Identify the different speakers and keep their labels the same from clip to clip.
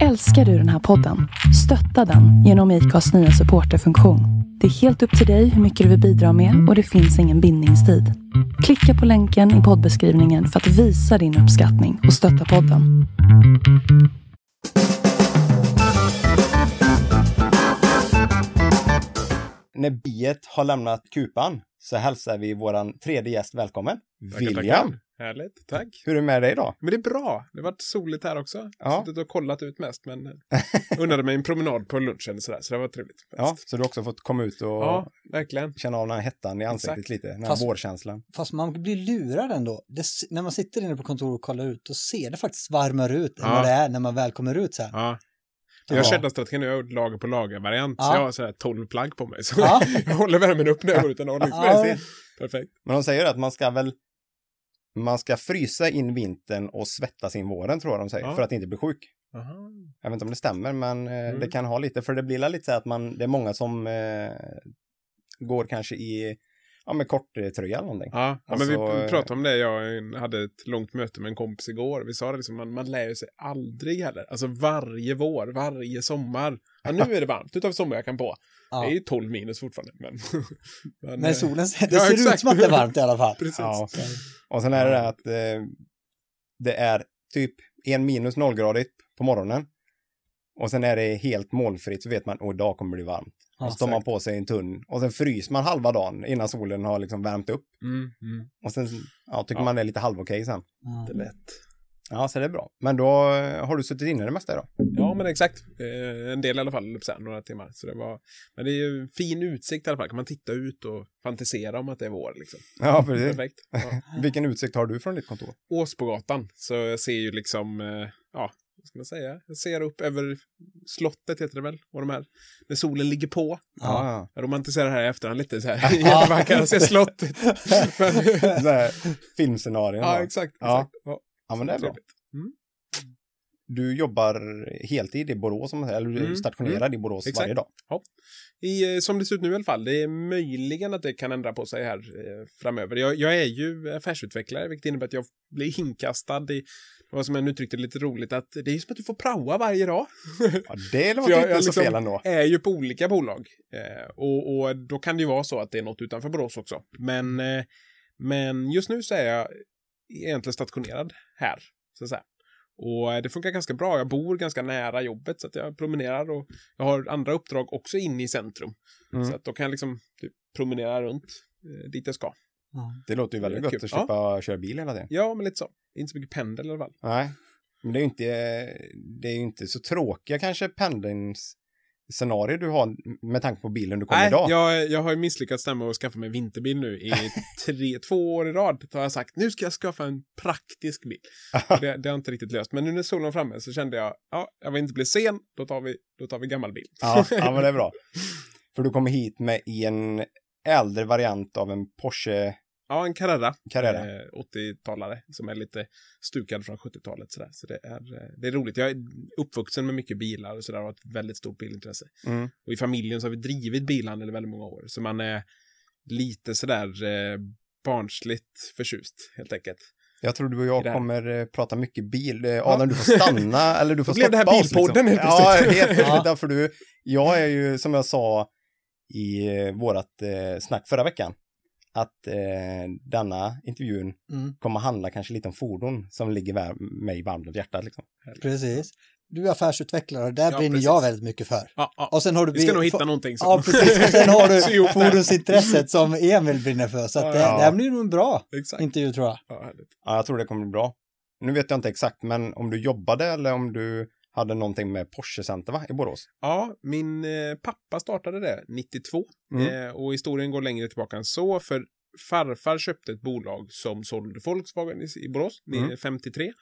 Speaker 1: Älskar du den här podden? Stötta den genom IKAs nya supporterfunktion. Det är helt upp till dig hur mycket du vill bidra med och det finns ingen bindningstid. Klicka på länken i poddbeskrivningen för att visa din uppskattning och stötta podden.
Speaker 2: När biet har lämnat kupan så hälsar vi våran tredje gäst välkommen.
Speaker 3: Tackar,
Speaker 2: William.
Speaker 3: tackar. Härligt, tack.
Speaker 2: Hur är det med dig idag?
Speaker 3: Men det är bra. Det har varit soligt här också. Jag har
Speaker 2: Ja.
Speaker 3: suttit och kollat ut mest, men eh, unnade mig en promenad på lunchen sådär, så det var trevligt.
Speaker 2: Ja, så du har också fått komma ut och
Speaker 3: ja verkligen.
Speaker 2: känna av den här hettan i ansiktet
Speaker 3: Exakt.
Speaker 2: lite, den här
Speaker 4: Fast-
Speaker 2: vårkänslan.
Speaker 4: Fast man blir lurad ändå. Det, när man sitter inne på kontoret och kollar ut, då ser det faktiskt varmare ut än
Speaker 3: Ja.
Speaker 4: vad det är när man väl kommer ut så här.
Speaker 3: Ja.
Speaker 4: Ja.
Speaker 3: Jag körde strategin, jag har gjort lager på lager-variant, så
Speaker 4: Ja.
Speaker 3: jag har sådär 12 plagg på mig. Så
Speaker 4: Ja.
Speaker 3: jag håller värmen upp när jag går ut en aning.
Speaker 4: Ja.
Speaker 3: Perfekt.
Speaker 2: Men de säger att man ska väl man ska frysa in vintern och svettas in våren tror jag de säger,
Speaker 3: Ja.
Speaker 2: för att inte bli sjuk.
Speaker 3: Aha.
Speaker 2: Jag vet inte om det stämmer, men eh,
Speaker 3: Mm.
Speaker 2: det kan ha lite, för det blir lite så att man, det är många som eh, går kanske i, ja med korttröja eller någonting.
Speaker 3: Ja, ja
Speaker 2: Alltså,
Speaker 3: men vi
Speaker 2: eh,
Speaker 3: pratade om det. Jag hade ett långt möte med en kompis igår. Vi sa det liksom, man, man lär sig aldrig heller. Alltså varje vår, varje sommar. Ja, nu är det varmt, utav sommarjackan på.
Speaker 4: Ja.
Speaker 3: Det är ju 12 minus fortfarande. Men, men,
Speaker 4: Men
Speaker 3: eh,
Speaker 4: solen, det ser
Speaker 3: Ja,
Speaker 4: ut
Speaker 3: exakt.
Speaker 4: som att det är varmt i alla fall.
Speaker 3: Precis.
Speaker 2: Ja. Och sen är det det att eh, det är typ en minus nollgradigt på morgonen. Och sen är det helt molnfritt så vet man, åh idag kommer det bli varmt.
Speaker 4: Ja,
Speaker 2: och så tar man på sig en tunn och sen fryser man halva dagen innan solen har liksom värmt upp.
Speaker 3: Mm, mm.
Speaker 2: Och sen ja, tycker
Speaker 3: Ja.
Speaker 2: man det är lite halvokej sen.
Speaker 4: Ja.
Speaker 3: Det är lätt.
Speaker 2: Ja, så det är bra. Men då eh, har du suttit inne det mesta idag?
Speaker 3: Ja, men exakt. Eh, en del i alla fall, så här, några timmar. Så det var... Men det är ju fin utsikt i alla fall. Kan man titta ut och fantisera om att det är vår. Liksom.
Speaker 2: Ja, precis.
Speaker 3: Perfekt. Ja.
Speaker 2: Vilken utsikt har du från ditt kontor?
Speaker 3: Åsbogatan. Så jag ser ju liksom, eh, ja, vad ska man säga? Jag ser upp över slottet heter det väl? Och de här, när solen ligger på.
Speaker 2: Ja,
Speaker 3: Jag romantiserar det här i efterhand lite så här. Jättevackert att se slottet. Men,
Speaker 2: ja. Filmscenarion.
Speaker 3: ja, exakt.
Speaker 2: Ja.
Speaker 3: exakt. Ja.
Speaker 2: Ja, men det är bra.
Speaker 3: Mm.
Speaker 2: Du jobbar heltid i Borås, eller du
Speaker 3: Mm,
Speaker 2: stationerad i Borås
Speaker 3: Exakt.
Speaker 2: varje dag.
Speaker 3: I, eh, som det ser ut nu i alla fall, det är möjligen att det kan ändra på sig här eh, framöver. Jag, jag är ju affärsutvecklare, vilket innebär att jag blir inkastad i vad som jag uttryckte lite roligt, att det är som att du får praoa varje dag.
Speaker 2: Ja, det låter
Speaker 3: jag-
Speaker 2: inte
Speaker 3: jag
Speaker 2: så
Speaker 3: liksom-
Speaker 2: fel ändå.
Speaker 3: är ju på olika bolag. Eh, och, och då kan det ju vara så att det är något utanför Borås också. Men, eh, men just nu så är jag egentligen stationerad här, så att säga. Och eh, det funkar ganska bra. Jag bor ganska nära jobbet så att jag promenerar och jag har andra uppdrag också inne i centrum.
Speaker 2: Mm.
Speaker 3: Så att då kan jag liksom typ, promenera runt eh, dit jag ska.
Speaker 4: Ja.
Speaker 2: Det låter ju väldigt
Speaker 3: är
Speaker 2: gott
Speaker 3: kul.
Speaker 2: att slippa köra bil hela tiden.
Speaker 3: Ja, men lite så. Inte så mycket pendel i alla fall.
Speaker 2: Nej, men det är ju inte, det är ju inte så tråkiga kanske pendlingsscenarier du har med tanke på bilen du kommer idag.
Speaker 3: jag, jag har ju misslyckats med att skaffa mig vinterbil nu i tre, två år i rad. Har jag sagt, nu ska jag skaffa en praktisk bil. Det, det har inte riktigt löst. Men nu när solen var framme så kände jag, ja, jag vill inte bli sen, då tar vi, då tar vi gammal bil.
Speaker 2: Ja, ja, men det är bra. För du kommer hit med en äldre variant av en Porsche
Speaker 3: Ja, en Carrera.
Speaker 2: Carrera.
Speaker 3: Eh, 80-talare som är lite stukad från 70-talet. Sådär. Så det är, eh, det är roligt. Jag är uppvuxen med mycket bilar och sådär och har ett väldigt stort bilintresse.
Speaker 2: Mm.
Speaker 3: Och i familjen så har vi drivit bilhandel i väldigt många år. Så man är lite sådär eh, barnsligt förtjust helt enkelt.
Speaker 2: Jag tror du och jag kommer eh, prata mycket bil. Eh, Adam, du får stanna eller du får
Speaker 3: Då blev det här
Speaker 2: stoppa oss,
Speaker 3: bilpodden helt
Speaker 2: Ja,
Speaker 3: plötsligt.
Speaker 2: helt plötsligt.
Speaker 4: Ja.
Speaker 2: Därför du, jag är ju, som jag sa i vårat eh, snack förra veckan, att eh, denna intervjun
Speaker 4: Mm,
Speaker 2: kommer handla kanske lite om fordon som ligger mig varmt om hjärtat. Liksom.
Speaker 4: precis. Du är affärsutvecklare och där
Speaker 3: Ja,
Speaker 4: brinner
Speaker 3: precis.
Speaker 4: jag väldigt mycket för.
Speaker 3: Ja, ja.
Speaker 4: Och sen har du
Speaker 3: Vi ska nog hitta någonting som...
Speaker 4: Ja, precis. Och sen har du fordonsintresset som Emil brinner för. Så att det,
Speaker 3: Ja.
Speaker 4: det här blir nog en bra
Speaker 3: Exakt.
Speaker 4: intervju tror jag.
Speaker 3: Ja,
Speaker 2: jag tror det kommer bli bra. Nu vet jag inte exakt, men om du jobbade eller om du hade någonting med Porsche Center va? i Borås?
Speaker 3: Ja, min eh, pappa startade det 92
Speaker 2: Mm.
Speaker 3: eh, och historien går längre tillbaka än så för farfar köpte ett bolag som sålde Volkswagen i, i Borås
Speaker 2: Mm.
Speaker 3: mm. 53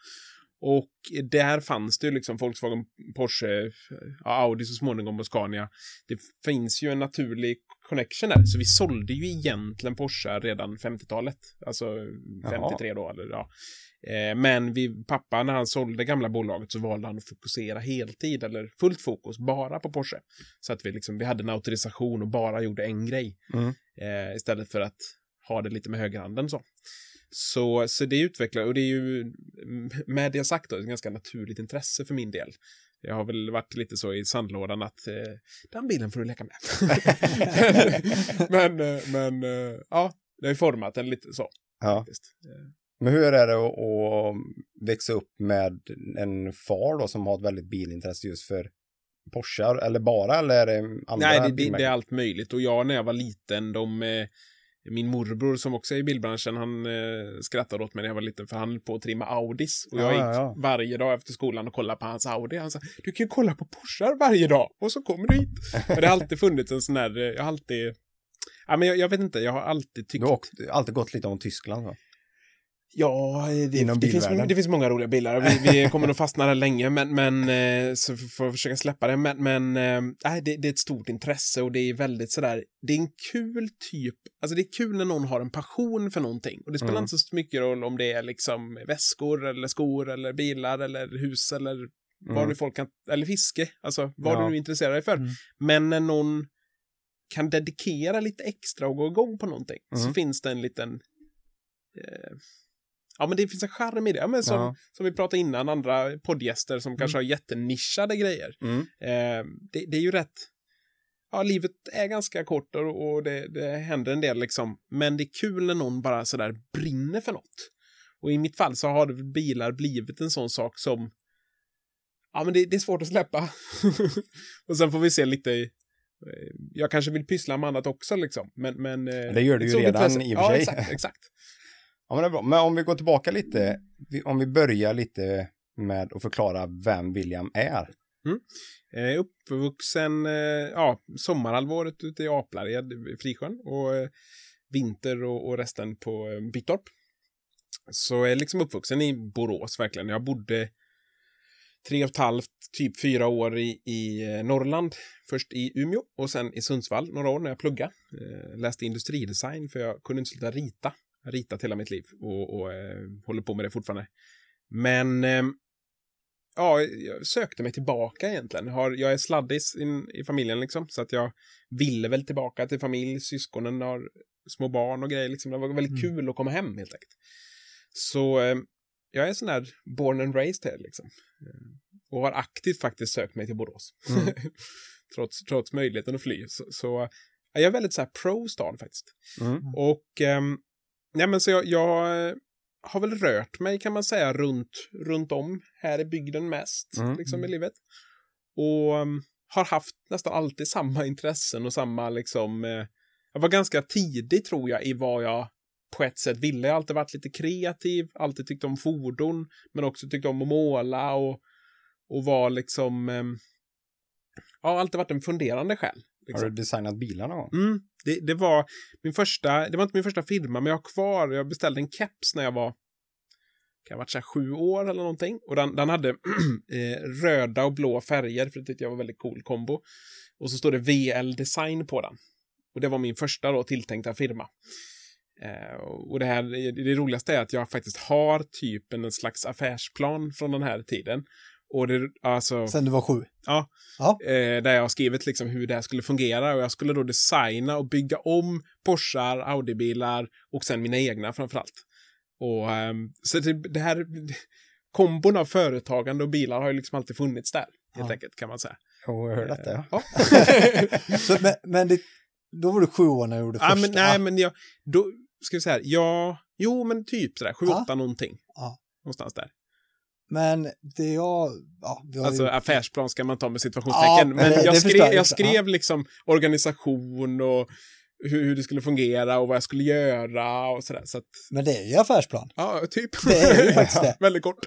Speaker 3: och där fanns det ju liksom Volkswagen, Porsche, Audi så småningom och Scania. Det finns ju en naturlig connection där. Så vi sålde ju egentligen Porsche redan 50-talet. Alltså 53 då. Eller, ja. Eh, Men vi, pappa, när han sålde gamla bolaget så valde han att fokusera heltid eller fullt fokus bara på Porsche. Så att vi, liksom, vi hade en auktorisation och bara gjorde en grej.
Speaker 2: Mm.
Speaker 3: Eh, istället för att ha det lite med högerhanden så. Så, så det utvecklar, och det är ju med det sagt då, ett ganska naturligt intresse för min del. Jag har väl varit lite så i sandlådan att eh, den bilen får du leka med. men, eh, men eh, ja, det har ju format den lite så.
Speaker 2: Ja.
Speaker 3: Eh,
Speaker 2: Men hur är det att, att växa upp med en far då som har ett väldigt bilintresse just för Porschar eller bara eller är det andra
Speaker 3: Nej, det, det, det är allt möjligt. Och jag när jag var liten, de, min morbror som också är i bilbranschen, han eh, skrattade åt mig när jag var liten för han höll på att trimma Audis. Och jag
Speaker 2: Ja,
Speaker 3: gick
Speaker 2: ja,
Speaker 3: varje dag efter skolan och kollade på hans Audi. Han sa, du kan ju kolla på Porschar varje dag och så kommer du hit. och det har alltid funnits en sån där, eh, jag har alltid, ja men jag, jag vet inte, jag har alltid tyckt
Speaker 2: Du har alltid gått lite om Tyskland va?
Speaker 3: Ja, det, det, finns, det finns många roliga bilar. Vi, vi kommer nog fastna där länge, men, men eh, så får jag försöka släppa det. Men, men nej, det, det är ett stort intresse och det är väldigt sådär, det är en kul typ, alltså det är kul när någon har en passion för någonting. Och det spelar
Speaker 2: Mm.
Speaker 3: inte så mycket roll om det är liksom väskor eller skor eller bilar eller hus eller vad
Speaker 2: Mm.
Speaker 3: nu folk kan, eller fiske, alltså vad
Speaker 2: Ja.
Speaker 3: du nu intresserar dig för.
Speaker 4: Mm.
Speaker 3: Men när någon kan dedikera lite extra och gå igång på någonting så
Speaker 2: Mm.
Speaker 3: finns det en liten eh, Ja, men det finns en charm i det. Ja, men som,
Speaker 2: Ja.
Speaker 3: som vi pratade innan, andra poddgäster som kanske har jättenischade grejer.
Speaker 2: Mm.
Speaker 3: Eh, det, det är ju rätt. Ja, livet är ganska kort och, och det, det händer en del liksom. Men det är kul när någon bara sådär brinner för något. Och i mitt fall så har bilar blivit en sån sak som Ja, men det, det är svårt att släppa. och sen får vi se lite eh, jag kanske vill pyssla med annat också liksom. Men, men, eh,
Speaker 2: Det gör du ju redan
Speaker 3: intresse.
Speaker 2: i och för
Speaker 3: ja,
Speaker 2: sig.
Speaker 3: Exakt, exakt.
Speaker 2: Ja men det är bra. Men om vi går tillbaka lite, om vi börjar lite med att förklara vem William är. Mm.
Speaker 3: Eh, uppvuxen, eh, ja, sommarhalvåret ute i Aplared, Frisjön och eh, vinter och, och resten på eh, Bittorp. Så jag är liksom uppvuxen i Borås verkligen. Jag bodde tre och ett halvt, typ fyra år i, i eh, Norrland. Först i Umeå och sen i Sundsvall några år när jag pluggade. Eh, läste industridesign för jag kunde inte sluta rita. Jag har ritat hela mitt liv och, och eh, håller på med det fortfarande. Men eh, ja, jag sökte mig tillbaka egentligen. Jag, har, jag är sladdis in, i familjen liksom, så att jag ville väl tillbaka till familj. Syskonen har små barn och grejer liksom. Det var väldigt
Speaker 4: Mm.
Speaker 3: kul att komma hem helt enkelt. Så eh, jag är sån där born and raised här liksom. Eh, och har aktivt faktiskt sökt mig till Borås.
Speaker 2: Mm.
Speaker 3: trots, trots möjligheten att fly. Så, så jag är väldigt så här pro stad faktiskt.
Speaker 2: Mm.
Speaker 3: Och ehm, nej, men så jag, jag eh, har väl rört mig kan man säga runt, runt om här i bygden mest
Speaker 2: Mm.
Speaker 3: liksom i livet. Och ehm, har haft nästan alltid samma intressen och samma liksom. Eh, jag var ganska tidig tror jag i vad jag på ett sätt ville. Jag har alltid varit lite kreativ, alltid tyckt om fordon, men också tyckt om att måla och, och var liksom. ehm, ja, alltid varit en funderande själ.
Speaker 2: Har
Speaker 3: Liksom.
Speaker 2: du designat bilar någon gång?
Speaker 3: Mm, det, det var min första, det var inte min första firma, men jag har kvar, jag beställde en keps när jag var, kan ha varit så här sju år eller någonting. Och den, den hade eh, röda och blå färger, för det tyckte jag var väldigt cool kombo. Och så står det VL Design på den. Och det var min första då tilltänkta firma. Eh, och det här, det roligaste är att jag faktiskt har typ en slags affärsplan från den här tiden. Och det, alltså...
Speaker 4: Sen du var sju.
Speaker 3: Ja.
Speaker 4: Ja.
Speaker 3: Eh, där jag har skrivit liksom hur det här skulle fungera och jag skulle då designa och bygga om Porschar, Audi-bilar och sen mina egna framförallt. Och ehm, så det, det här kombon av företagande och bilar har ju liksom alltid funnits där, helt
Speaker 4: Ja.
Speaker 3: enkelt kan man säga.
Speaker 2: Jo, jag hörde detta ja.
Speaker 3: Ja.
Speaker 4: Så, men men det, då var du sju år när du gjorde
Speaker 3: ja,
Speaker 4: första.
Speaker 3: men, nej, men jag, då ska vi säga här, ja, jo, men typ sådär, sju, åtta någonting. Någonstans där.
Speaker 4: Men det jag... Ja, har
Speaker 3: Alltså
Speaker 4: ju,
Speaker 3: affärsplan ska man ta med situationstecken.
Speaker 4: Ja,
Speaker 3: men
Speaker 4: det-
Speaker 3: jag
Speaker 4: det
Speaker 3: skrev,
Speaker 4: jag.
Speaker 3: jag skrev liksom organisation och hur, hur det skulle fungera och vad jag skulle göra och sådär. Så att,
Speaker 4: men det är ju affärsplan.
Speaker 3: ja, typ.
Speaker 4: Det är ju faktiskt det.
Speaker 3: Väldigt kort.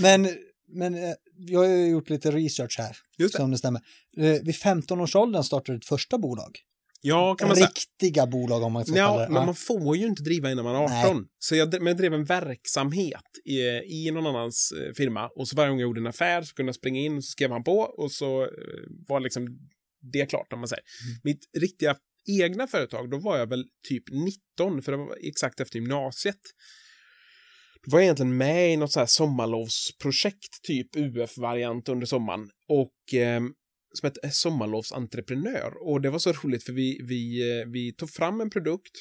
Speaker 4: Men, men eh, jag har ju gjort lite research här,
Speaker 3: Just det.
Speaker 4: som det stämmer. Eh, Vid 15-årsåldern startade du ett första bolag.
Speaker 3: Ja, kan man säga.
Speaker 4: Riktiga bolag om man ska kalla
Speaker 3: Ja,
Speaker 4: det.
Speaker 3: men man får ju inte driva innan man är 18. Så jag, men jag drev en verksamhet i, i någon annans eh, firma och så varje gång jag gjorde en affär så kunde jag springa in och så skrev han på och så eh, var liksom det klart om man säger. Mitt riktiga egna företag, då var jag väl typ 19 för det var exakt efter gymnasiet. Då var jag egentligen med i något så här sommarlovsprojekt, typ UF-variant under sommaren och eh, som hette Sommarlovsentreprenör och det var så roligt för vi, vi, eh, vi tog fram en produkt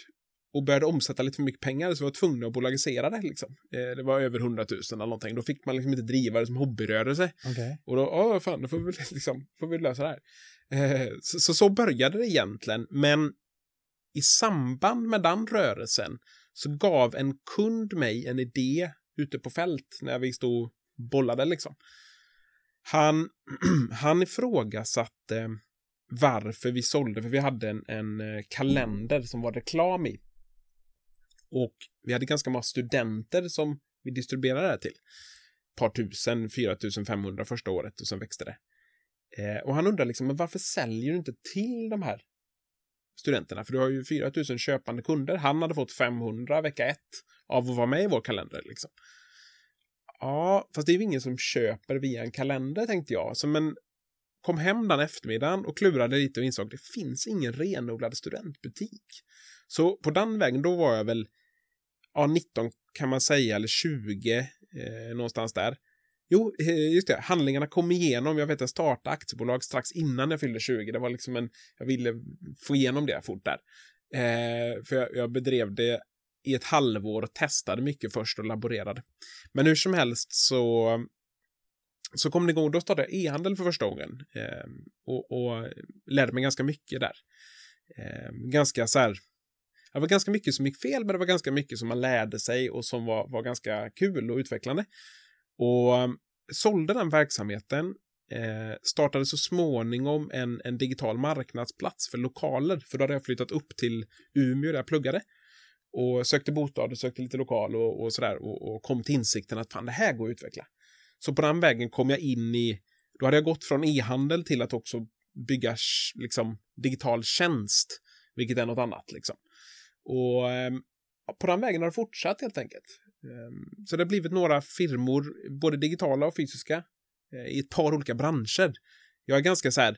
Speaker 3: och började omsätta lite för mycket pengar så var jag tvungna att bolagisera det. Liksom. Eh, det var över 100 000 eller någonting. Då fick man liksom inte driva det som hobbyrörelse.
Speaker 4: Okej.
Speaker 3: Och då, ja fan, då får vi, liksom, får vi lösa det här. Eh, så, så så började det egentligen, men i samband med den rörelsen så gav en kund mig en idé ute på fält när vi stod och bollade liksom. Han, han ifrågasatte varför vi sålde, för vi hade en, en eh, kalender som var reklam i. Och vi hade ganska många studenter som vi distribuerade det här till. Ett par tusen, 4500 första året och sen växte det. Eh, och han undrar liksom, men varför säljer du inte till de här studenterna? För du har ju 4000 köpande kunder. Han hade fått 500 vecka ett av att vara med i vår kalender. Liksom. Ja, fast det är ju ingen som köper via en kalender tänkte jag. Så men kom hem den eftermiddagen och klurade lite och insåg att det finns ingen renodlad studentbutik. Så på den vägen, då var jag väl ja, 19 kan man säga, eller 20 eh, någonstans där. Jo, eh, just det, handlingarna kom igenom. Jag vet, jag startade aktiebolag strax innan jag fyllde 20. Det var liksom en, jag ville få igenom det fort där. Eh, för jag, jag bedrev det i ett halvår och testade mycket först och laborerade. Men hur som helst så så kom det igång, då startade jag e-handel för första gången eh, och, och lärde mig ganska mycket där. Eh, ganska så här, det var ganska mycket som gick fel, men det var ganska mycket som man lärde sig och som var, var ganska kul och utvecklande. Och ehm, sålde den verksamheten, eh, startade så småningom en, en digital marknadsplats för lokaler, för då hade jag flyttat upp till Umeå där jag pluggade och sökte bostad och sökte lite lokal och, och sådär och, och kom till insikten att fan det här går att utveckla. Så på den vägen kom jag in i, då hade jag gått från e-handel till att också bygga liksom, digital tjänst, vilket är något annat. Liksom. Och eh, på den vägen har det fortsatt helt enkelt. Eh, så det har blivit några firmor, både digitala och fysiska, eh, i ett par olika branscher. Jag är ganska så här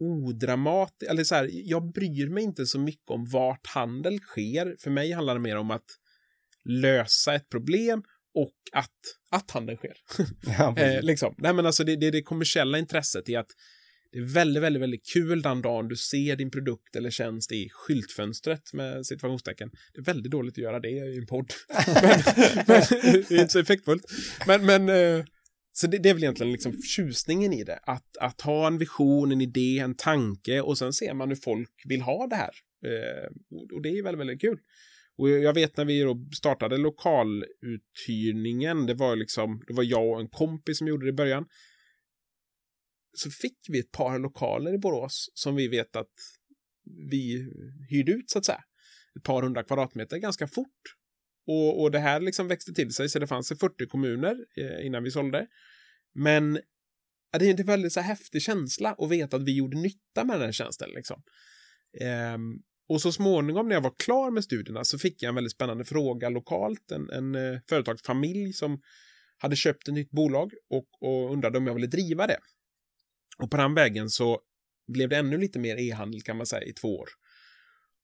Speaker 3: odramatisk, eller så här, jag bryr mig inte så mycket om vart handel sker. För mig handlar det mer om att lösa ett problem och att, att handeln sker.
Speaker 2: Ja,
Speaker 3: eh, liksom. Nej, men alltså det, det det kommersiella intresset i att det är väldigt, väldigt, väldigt kul den dagen du ser din produkt eller tjänst i skyltfönstret med situationstecken. Det är väldigt dåligt att göra det i en podd. men, men, det är inte så effektfullt. Men, men eh, så det, det, är väl egentligen liksom tjusningen i det. Att, att ha en vision, en idé, en tanke och sen ser man hur folk vill ha det här. Eh, och det är väldigt, väldigt kul. Och jag vet när vi då startade lokaluthyrningen, det var liksom, det var jag och en kompis som gjorde det i början. Så fick vi ett par lokaler i Borås som vi vet att vi hyrde ut så att säga. Ett par hundra kvadratmeter ganska fort. Och, och det här liksom växte till sig så det fanns i 40 kommuner eh, innan vi sålde. Men ja, det är en väldigt så häftig känsla att veta att vi gjorde nytta med den här tjänsten. Liksom. Ehm, och så småningom när jag var klar med studierna så fick jag en väldigt spännande fråga lokalt. En, en eh, företagsfamilj som hade köpt ett nytt bolag och, och undrade om jag ville driva det. Och på den vägen så blev det ännu lite mer e-handel kan man säga i två år.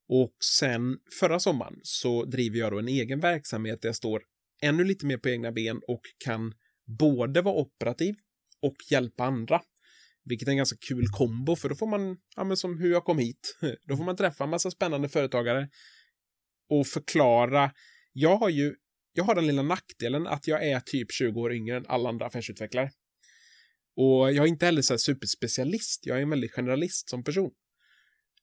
Speaker 3: Och sen förra sommaren så driver jag då en egen verksamhet där jag står ännu lite mer på egna ben och kan både vara operativ och hjälpa andra. Vilket är en ganska kul kombo, för då får man, ja men som hur jag kom hit, då får man träffa en massa spännande företagare och förklara. Jag har ju, jag har den lilla nackdelen att jag är typ 20 år yngre än alla andra affärsutvecklare. Och jag är inte heller så här superspecialist, jag är en väldigt generalist som person.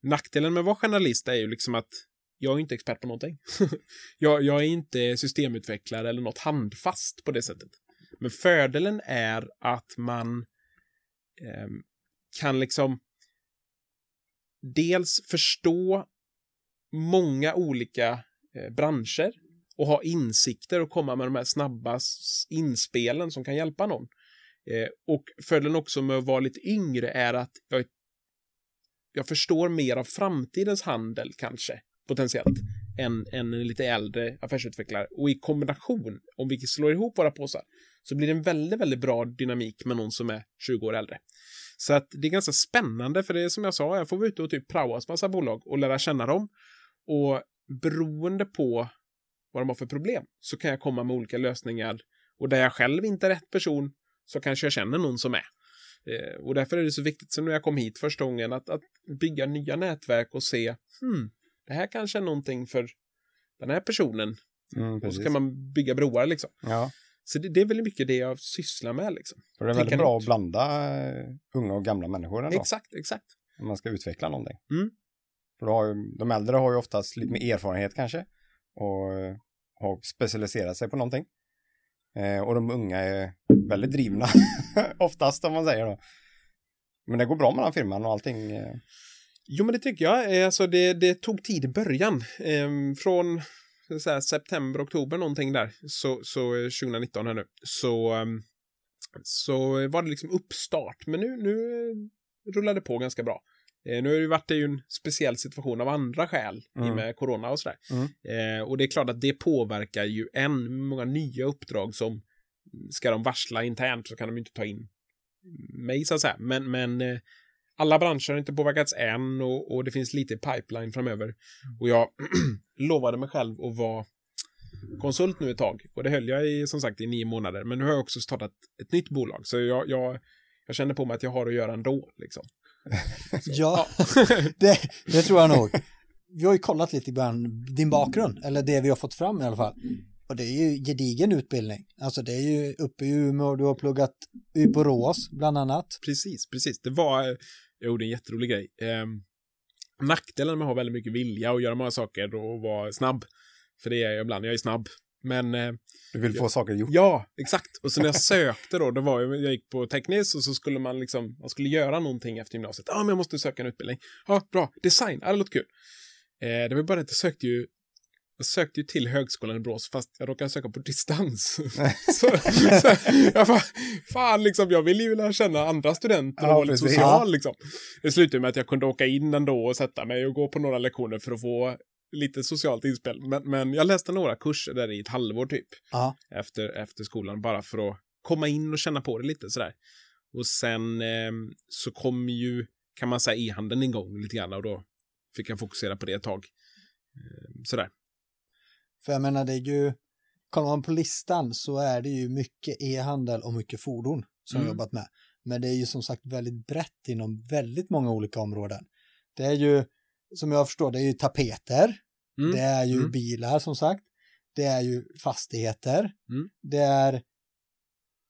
Speaker 3: Nackdelen med att vara generalist är ju liksom att jag är inte expert på någonting. jag, jag är inte systemutvecklare eller något handfast på det sättet. Men fördelen är att man eh, kan liksom dels förstå många olika eh, branscher och ha insikter och komma med de här snabba inspelen som kan hjälpa någon. Eh, och fördelen också med att vara lite yngre är att jag, är jag förstår mer av framtidens handel kanske, potentiellt, än, än en lite äldre affärsutvecklare. Och i kombination, om vi slår ihop våra påsar, så blir det en väldigt, väldigt bra dynamik med någon som är 20 år äldre. Så att det är ganska spännande, för det är som jag sa, jag får vara ute och typ praoas massa bolag och lära känna dem. Och beroende på vad de har för problem så kan jag komma med olika lösningar. Och där jag själv inte är rätt person så kanske jag känner någon som är. Eh, och därför är det så viktigt, som när jag kom hit första gången, att, att bygga nya nätverk och se, hmm, det här kanske är någonting för den här personen.
Speaker 2: Mm,
Speaker 3: Och så kan man bygga broar liksom.
Speaker 2: Ja,
Speaker 3: Så det, det är väldigt mycket det jag sysslar med liksom.
Speaker 2: för det är
Speaker 3: Tänka
Speaker 2: väldigt bra
Speaker 3: nytt.
Speaker 2: att blanda eh, unga och gamla människor ändå.
Speaker 3: Exakt, exakt.
Speaker 2: Om man ska utveckla någonting.
Speaker 3: Mm.
Speaker 2: För har de äldre har ju oftast lite mer erfarenhet kanske. Och eh, har specialiserat sig på någonting. Eh, och de unga är väldigt drivna. oftast om man säger då. Men det går bra mellan firman och allting. Eh,
Speaker 3: Jo, men det tycker jag. Eh, alltså, det, det tog tid i början. Eh, från ska september, oktober någonting där, så, så eh, 2019 här nu, så, ehm, så var det liksom uppstart. Men nu, nu eh, rullar det på ganska bra. Eh, Nu har det ju varit ju en speciell situation av andra skäl i
Speaker 2: Mm.
Speaker 3: med corona och sådär.
Speaker 2: Mm.
Speaker 3: Eh, och det är klart att det påverkar ju än många nya uppdrag som ska de varsla internt så kan de inte ta in mig så att säga. Men, men eh, alla branscher har inte påverkats än och, och det finns lite pipeline framöver. Och jag lovade mig själv att vara konsult nu ett tag. Och det höll jag i, som sagt i nio månader. Men nu har jag också startat ett nytt bolag. Så jag, jag, jag känner på mig att jag har att göra ändå. Liksom.
Speaker 4: Ja, det, det tror jag nog. Vi har ju kollat lite grann din bakgrund, eller det vi har fått fram i alla fall. Och det är ju gedigen utbildning. Alltså det är ju uppe i Umeå, du har pluggat i Borås bland annat.
Speaker 3: Precis, precis. Det var, jag gjorde en jätterolig grej. Eh, nackdelen med att ha väldigt mycket vilja och göra många saker och vara snabb. För det är jag ibland, jag är snabb. Men eh,
Speaker 2: du vill få saker gjort.
Speaker 3: Ja, exakt. Och så när jag sökte då, det var jag, jag gick på tekniskt och så skulle man liksom, man skulle göra någonting efter gymnasiet. Ja, men jag måste söka en utbildning. Ja, bra. Design, ja, det låter kul. Eh, det var bara att jag sökte ju, jag sökte ju till högskolan i Borås, fast jag råkade söka på distans. så, så jag bara, fan liksom, jag ville ju lära känna andra studenter och
Speaker 2: Ja,
Speaker 3: vara lite social liksom. Det slutade med att jag kunde åka in ändå och sätta mig och gå på några lektioner för att få lite socialt inspel. Men, men jag läste några kurser där i ett halvår typ
Speaker 4: Ja,
Speaker 3: efter, efter skolan bara för att komma in och känna på det lite sådär. Och sen eh, så kom ju, kan man säga, e-handeln igång lite grann och då fick jag fokusera på det ett tag. Eh, sådär.
Speaker 4: för jag menar det är ju, kollar man på listan så är det ju mycket e-handel och mycket fordon som
Speaker 3: Mm.
Speaker 4: jag jobbat med. Men det är ju som sagt väldigt brett inom väldigt många olika områden. Det är ju, som jag förstår, det är ju tapeter,
Speaker 3: Mm.
Speaker 4: det är ju
Speaker 3: Mm.
Speaker 4: bilar som sagt, det är ju fastigheter,
Speaker 3: Mm.
Speaker 4: det är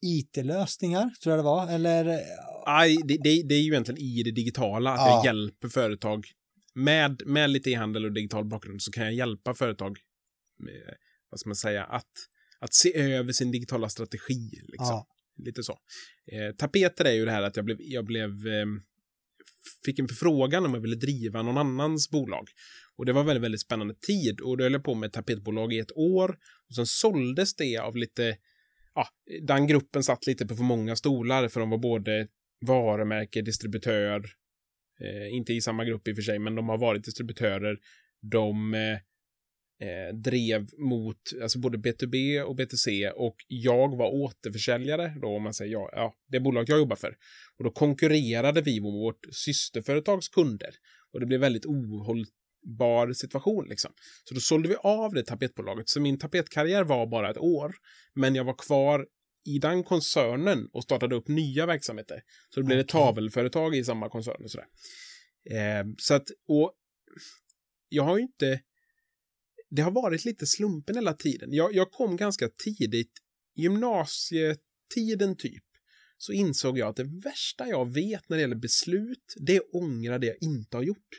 Speaker 4: IT-lösningar, tror jag det var, eller
Speaker 3: Aj, det, det, det är ju egentligen i det digitala, att
Speaker 4: Ja.
Speaker 3: jag hjälper företag med, med lite e-handel och digital bakgrund så kan jag hjälpa företag med, vad ska man säga, att, att se över sin digitala strategi. Liksom.
Speaker 4: ja,
Speaker 3: Lite så. Eh, tapeter är ju det här att jag blev, jag blev eh, fick en förfrågan om jag ville driva någon annans bolag. Och det var väldigt, väldigt spännande tid och då höll jag på med tapetbolag i ett år. Och sen såldes det av lite, ja, den gruppen satt lite på för många stolar för de var både varumärke, distributör, eh, inte i samma grupp i och för sig, men de har varit distributörer. De eh, eh, drev mot alltså både B2B och BTC och jag var återförsäljare då om man säger ja, ja, det bolag jag jobbar för. Och då konkurrerade vi med vårt systerföretags kunder och det blev väldigt ohållbar situation liksom. Så då sålde vi av det tapetbolaget. Så min tapetkarriär var bara ett år, men jag var kvar i den koncernen och startade upp nya verksamheter. Så det blev ett
Speaker 4: Okej.
Speaker 3: tavelföretag i samma koncern och sådär. Eh, så att, och jag har ju inte det har varit lite slumpen hela tiden. Jag, jag kom ganska tidigt, gymnasietiden typ, så insåg jag att det värsta jag vet när det gäller beslut, det är att ångra det jag inte har gjort.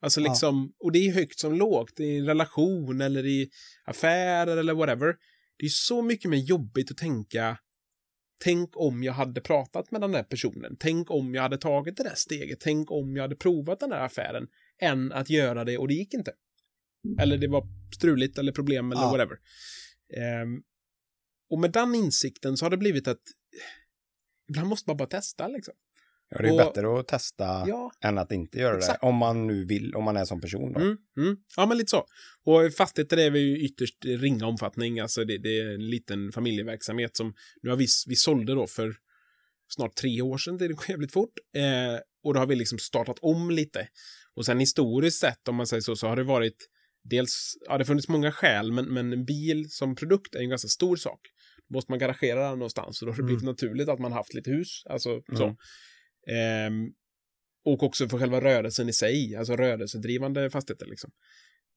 Speaker 3: Alltså
Speaker 4: Ja.
Speaker 3: liksom, och det är högt som lågt, i en relation eller i affärer eller whatever. Det är så mycket mer jobbigt att tänka, tänk om jag hade pratat med den där personen, tänk om jag hade tagit det där steget, tänk om jag hade provat den där affären, än att göra det och det gick inte. Eller det var struligt eller problem eller
Speaker 4: Ja.
Speaker 3: whatever. Ehm, och med den insikten så har det blivit att ibland måste man bara testa liksom.
Speaker 2: Ja, det är
Speaker 3: Och-
Speaker 2: bättre att testa
Speaker 3: Ja,
Speaker 2: än att inte göra
Speaker 3: Exakt.
Speaker 2: det. Om man nu vill, om man är som person då.
Speaker 3: Mm, mm. Ja, men lite så. Och fastigheter är vi ju ytterst ringa omfattning. Alltså det, det är en liten familjeverksamhet som nu har vi, vi sålde då för snart tre år sedan. Det går jävligt fort. Eh, och då har vi liksom startat om lite. Och sen historiskt sett, om man säger så, så har det varit dels, ja det har funnits många skäl, men, men en bil som produkt är en ganska stor sak. Då måste man garagera den någonstans och då har det blivit naturligt att man haft lite hus. Alltså så.
Speaker 2: Mm.
Speaker 3: Ehm, och också för själva rörelsen i sig, alltså rörelsedrivande fastigheter liksom.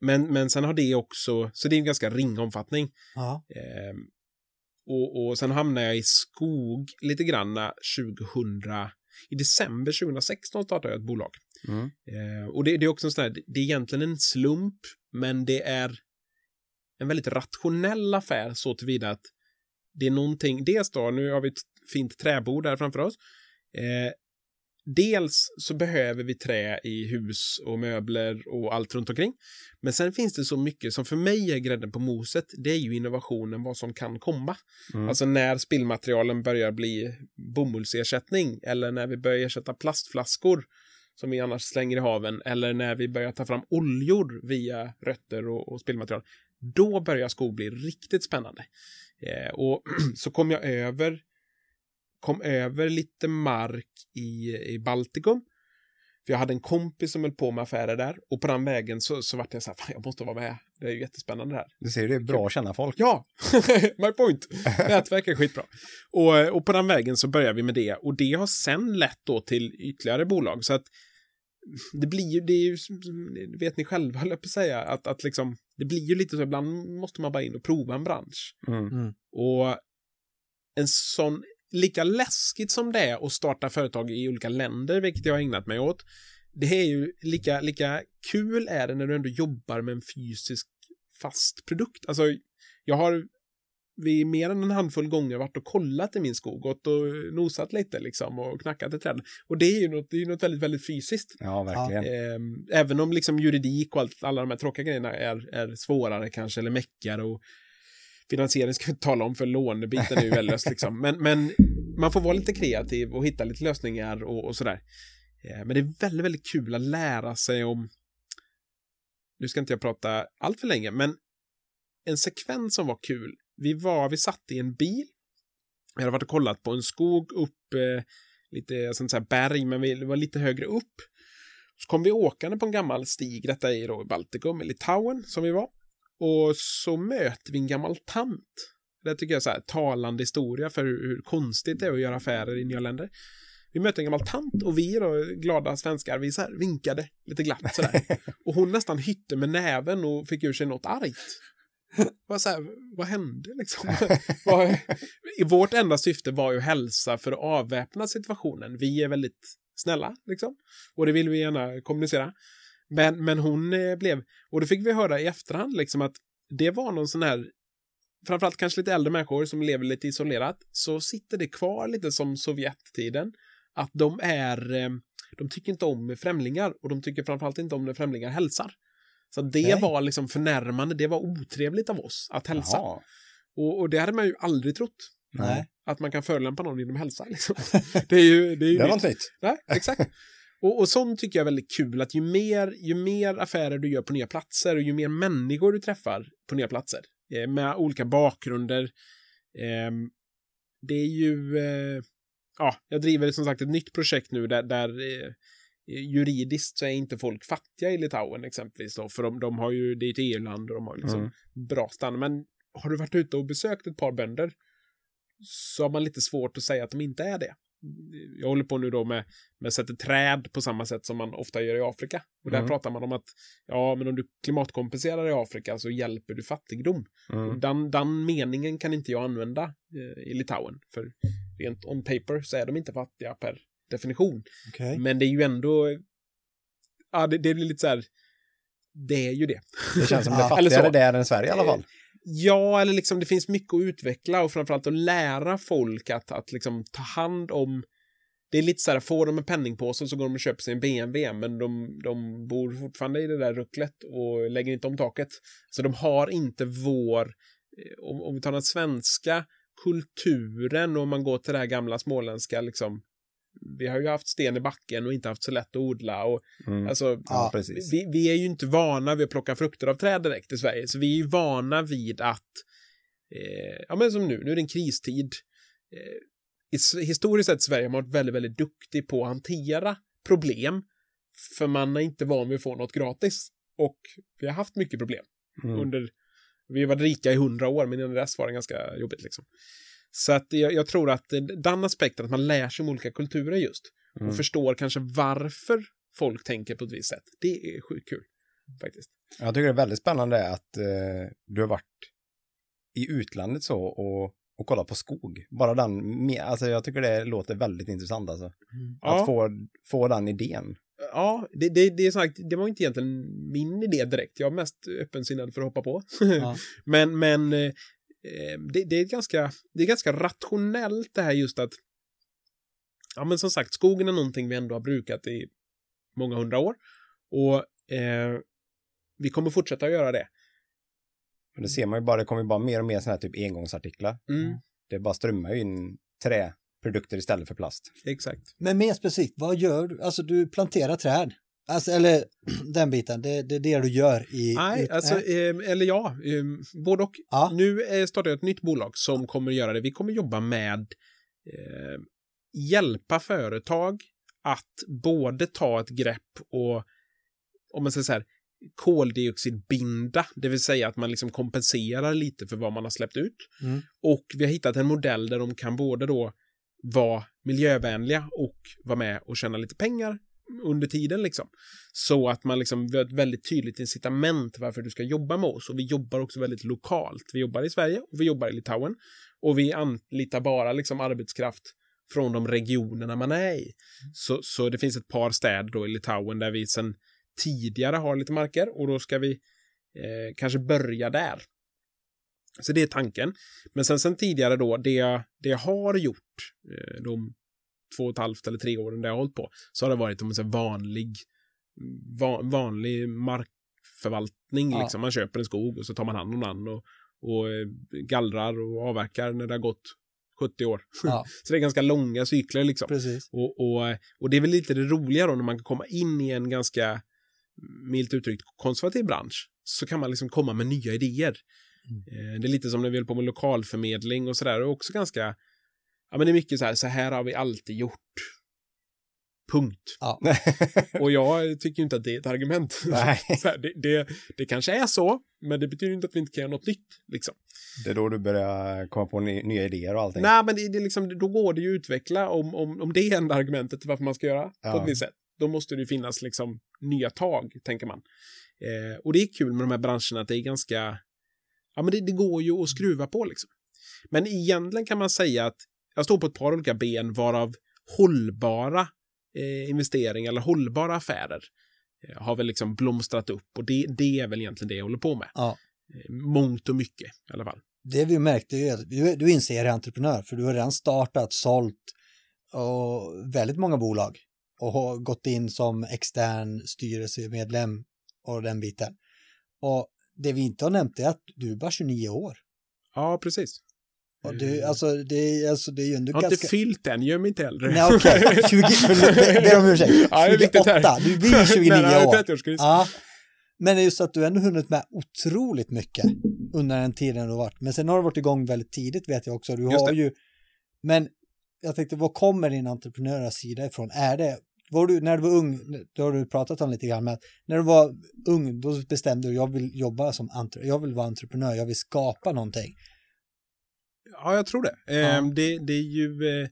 Speaker 3: Men, men sen har det också, så det är en ganska ringa omfattning.
Speaker 4: Ja.
Speaker 3: Eh, och, och sen hamnade jag i skog lite grann 2000, i december 2016 startade jag ett bolag.
Speaker 2: Mm.
Speaker 3: Eh, och det, det, är också en sån här, det är egentligen en slump, men det är en väldigt rationell affär så tillvida att det är någonting, dels då, nu har vi ett fint träbord där framför oss. Eh, dels så behöver vi trä i hus och möbler och allt runt omkring. Men sen finns det så mycket som för mig är grädden på moset. Det är ju innovationen, vad som kan komma.
Speaker 2: Mm.
Speaker 3: Alltså när spillmaterialen börjar bli bomullsersättning eller när vi börjar ersätta plastflaskor som vi annars slänger i haven eller när vi börjar ta fram oljor via rötter och, och spillmaterial. Då börjar skog bli riktigt spännande. Eh, och så kom jag över kom över lite mark i, i Baltikum. För jag hade en kompis som höll på med affärer där och på den vägen så, så vart jag så här, fan jag måste vara med. Det är ju jättespännande det här.
Speaker 2: Du ser, det är bra att känna folk.
Speaker 3: Ja, my point. Nätverk är skitbra. Och, och på den vägen så börjar vi med det och det har sen lett då till ytterligare bolag så att det blir ju, det är ju, vet ni själva, höll jag på att säga, att, att liksom, det blir ju lite så, ibland måste man bara in och prova en bransch.
Speaker 2: Mm.
Speaker 3: Och en sån, lika läskigt som det är att starta företag i olika länder, vilket jag har ägnat mig åt, det är ju lika, lika kul är det när du ändå jobbar med en fysisk fast produkt. Alltså, jag har vid mer än en handfull gånger varit och kollat i min skog, gått och nosat lite liksom och knackat i träden. Och det är ju något, det är något väldigt, väldigt fysiskt.
Speaker 2: Ja, verkligen.
Speaker 3: Ehm, även om liksom juridik och allt, alla de här tråkiga grejerna är, är svårare kanske, eller meckigare och finansiering ska vi inte tala om för lånebiten är ju väldigt liksom. Men, men man får vara lite kreativ och hitta lite lösningar och, och sådär. Eh, men det är väldigt, väldigt kul att lära sig om nu ska inte jag prata allt för länge, men en sekvens som var kul. Vi var, vi satt i en bil. Jag hade varit och kollat på en skog upp eh, lite, jag ska inte säga berg, men vi var lite högre upp. Så kom vi åkande på en gammal stig, detta är då i Baltikum, i Litauen som vi var. Och så möter vi en gammal tant. Det tycker jag är så talande historia för hur, hur konstigt det är att göra affärer i nya länder. Vi mötte en gammal tant och vi då, glada svenskar, vi så här vinkade lite glatt sådär. Och hon nästan hytte med näven och fick ur sig något argt. Vad, så här, vad hände liksom? vad, vårt enda syfte var ju hälsa för att avväpna situationen. Vi är väldigt snälla liksom. Och det vill vi gärna kommunicera. Men, men hon eh, blev, och då fick vi höra i efterhand liksom att det var någon sån här framförallt kanske lite äldre människor som lever lite isolerat, så sitter det kvar lite som Sovjettiden. Att de är, eh, de tycker inte om främlingar och de tycker framförallt inte om när främlingar hälsar. Så det
Speaker 4: Nej.
Speaker 3: var liksom förnärmande, det var otrevligt av oss att hälsa. Och, och det hade man ju aldrig trott.
Speaker 4: Nej.
Speaker 3: Att man kan förolämpa någon genom hälsa. Liksom. Det är ju, det är ju
Speaker 2: Det var
Speaker 3: nytt. Nej, exakt. Och, och sånt tycker jag är väldigt kul, att ju mer, ju mer affärer du gör på nya platser och ju mer människor du träffar på nya platser eh, med olika bakgrunder. Eh, det är ju, eh, ja, jag driver som sagt ett nytt projekt nu där, där eh, juridiskt så är inte folk fattiga i Litauen exempelvis då, för de, de har ju, det är ett EU-land och de har liksom
Speaker 2: Mm.
Speaker 3: bra standard. Men har du varit ute och besökt ett par bönder så har man lite svårt att säga att de inte är det. Jag håller på nu då med, med sätter träd på samma sätt som man ofta gör i Afrika. Och där
Speaker 2: Mm.
Speaker 3: pratar man om att ja, men om du klimatkompenserar i Afrika så hjälper du fattigdom.
Speaker 2: Mm.
Speaker 3: Den, den meningen kan inte jag använda eh, i Litauen. För rent on paper så är de inte fattiga per definition.
Speaker 4: Okej.
Speaker 3: Men det är ju ändå... Ja, det, det blir lite så här... Det är ju det.
Speaker 2: Det känns som det
Speaker 3: eller så.
Speaker 2: fattigare där än Sverige i alla fall.
Speaker 3: Ja, eller liksom det finns mycket att utveckla och framförallt att lära folk att, att liksom ta hand om det är lite så här, får de en penningpåse så går de och köper sig en BMW, men de, de bor fortfarande i det där rucklet och lägger inte om taket. Så de har inte vår, eh, om, om vi tar den svenska kulturen och om man går till det här gamla småländska, liksom, vi har ju haft sten i backen och inte haft så lätt att odla och
Speaker 2: Mm.
Speaker 3: alltså,
Speaker 2: Ja,
Speaker 3: vi, vi är ju inte vana vid att plocka frukter av träd direkt i Sverige, så vi är ju vana vid att, eh, ja men som nu, nu är det en kristid. Eh, historiskt sett Sverige har varit väldigt, väldigt duktig på att hantera problem, för man är inte van vid att få något gratis. Och vi har haft mycket problem
Speaker 2: Mm.
Speaker 3: under, vi varit rika i hundra år, men innan dess var det ganska jobbigt liksom. Så att jag, jag tror att eh, den aspekten, att man lär sig om olika kulturer just.
Speaker 2: Mm.
Speaker 3: och förstår kanske varför folk tänker på ett visst sätt. Det är sjukt kul faktiskt.
Speaker 2: Jag tycker det är väldigt spännande att eh, du har varit i utlandet så och, och kollat på skog. Bara den, alltså jag tycker det låter väldigt intressant alltså.
Speaker 3: Ja.
Speaker 2: Att få, få den idén.
Speaker 3: Ja, det, det, det är sagt, det var inte egentligen min idé direkt. Jag är mest öppensinnad för att hoppa på.
Speaker 4: Ja.
Speaker 3: men men eh, det, det, är ganska, det är ganska rationellt det här just att ja men som sagt, skogen är någonting vi ändå har brukat i många hundra år. Och eh, vi kommer fortsätta att göra det.
Speaker 2: Och det ser man ju bara, det kommer ju bara mer och mer sådana här typ engångsartiklar.
Speaker 3: Mm,
Speaker 2: Det bara strömmar ju in träprodukter istället för plast.
Speaker 3: exakt.
Speaker 4: Men mer specifikt, vad gör du? Alltså du planterar träd. Alltså, eller den biten, det, det är det du gör i...
Speaker 3: Nej,
Speaker 4: ut-
Speaker 3: alltså,
Speaker 4: Nej.
Speaker 3: eh, eller ja, eh, både och.
Speaker 4: Ja.
Speaker 3: Nu eh, startar jag ett nytt bolag som kommer göra det. Vi kommer jobba med eh, hjälpa företag att både ta ett grepp och, om man säger så här, koldioxidbinda, det vill säga att man liksom kompenserar lite för vad man har släppt ut.
Speaker 4: Mm.
Speaker 3: Och vi har hittat en modell där de kan både då vara miljövänliga och vara med och tjäna lite pengar under tiden liksom. Så att man liksom har ett väldigt tydligt incitament varför du ska jobba med oss. Och vi jobbar också väldigt lokalt. Vi jobbar i Sverige och vi jobbar i Litauen. Och vi anlitar bara liksom arbetskraft från de regionerna man är i. Så, så det finns ett par städer då i Litauen där vi sedan tidigare har lite marker och då ska vi eh, kanske börja där. Så det är tanken. Men sen, sen tidigare då, det jag, det jag har gjort eh, de två och ett halvt eller tre åren där jag har hållit på, så har det varit säger, vanlig, van, vanlig markförvaltning.
Speaker 4: Ja.
Speaker 3: Liksom. Man köper en skog och så tar man hand om den och, och eh, gallrar och avverkar när det har gått 70 år.
Speaker 4: Ja,
Speaker 3: Så det är ganska långa cykler liksom.
Speaker 4: precis.
Speaker 3: Och, och, och det är väl lite det roliga då när man kan komma in i en ganska milt uttryckt konservativ bransch så kan man liksom komma med nya idéer. Eh, Det är lite som när vi höll på med lokalförmedling och sådär. Och också ganska, ja men det är mycket så här, så här har vi alltid gjort. Punkt.
Speaker 4: Ja.
Speaker 3: Och jag tycker inte att det är ett argument.
Speaker 2: Nej.
Speaker 3: Här, det, det, det kanske är så, men det betyder inte att vi inte kan göra något nytt. Liksom.
Speaker 2: Det är då du börjar komma på ny, nya idéer och allting.
Speaker 3: Nej, men det, det liksom, då går det ju att utveckla om, om, om det är enda argumentet till varför man ska göra på
Speaker 2: Ja.
Speaker 3: ett visst sätt. Då måste det ju finnas liksom nya tag, tänker man. Eh, och det är kul med de här branscherna att det är ganska, ja men det, det går ju att skruva på liksom. Men egentligen kan man säga att jag står på ett par olika ben varav hållbara eh, investeringar eller hållbara affärer eh, har väl liksom blomstrat upp och det, det är väl egentligen det jag håller på med.
Speaker 4: Ja.
Speaker 3: Eh, mångt och mycket i alla fall.
Speaker 4: Det vi märkte är att du, du är en serieentreprenör för du har redan startat, sålt och väldigt många bolag och har gått in som extern styrelsemedlem och den biten. Och det vi inte har nämnt är att du är bara 29 år.
Speaker 3: Ja, precis.
Speaker 4: Och du, alltså det alltså, det är ju ändå
Speaker 3: Jag har
Speaker 4: ganska...
Speaker 3: inte fyllt än, gör mig inte äldre.
Speaker 4: Nej okej, 20, förlåt, be, ber om ursäkt.
Speaker 3: Ja, det är viktigt här.
Speaker 4: 28, du blir 29
Speaker 3: Nej,
Speaker 4: år.
Speaker 3: 30-årskris.
Speaker 4: Ja, men det är just att du ändå hunnit med otroligt mycket under den tiden du har varit. Men sen har du varit igång väldigt tidigt vet jag också. Du har ju, men jag tänkte, var kommer din entreprenöriella sida ifrån? Är det, var du, när du var ung, det har du pratat om lite grann, men när du var ung, då bestämde du, jag vill jobba som entre, jag vill vara entreprenör, jag vill skapa någonting.
Speaker 3: Ja, jag tror det.
Speaker 4: Ja.
Speaker 3: Ehm, det. Det är ju... Eh,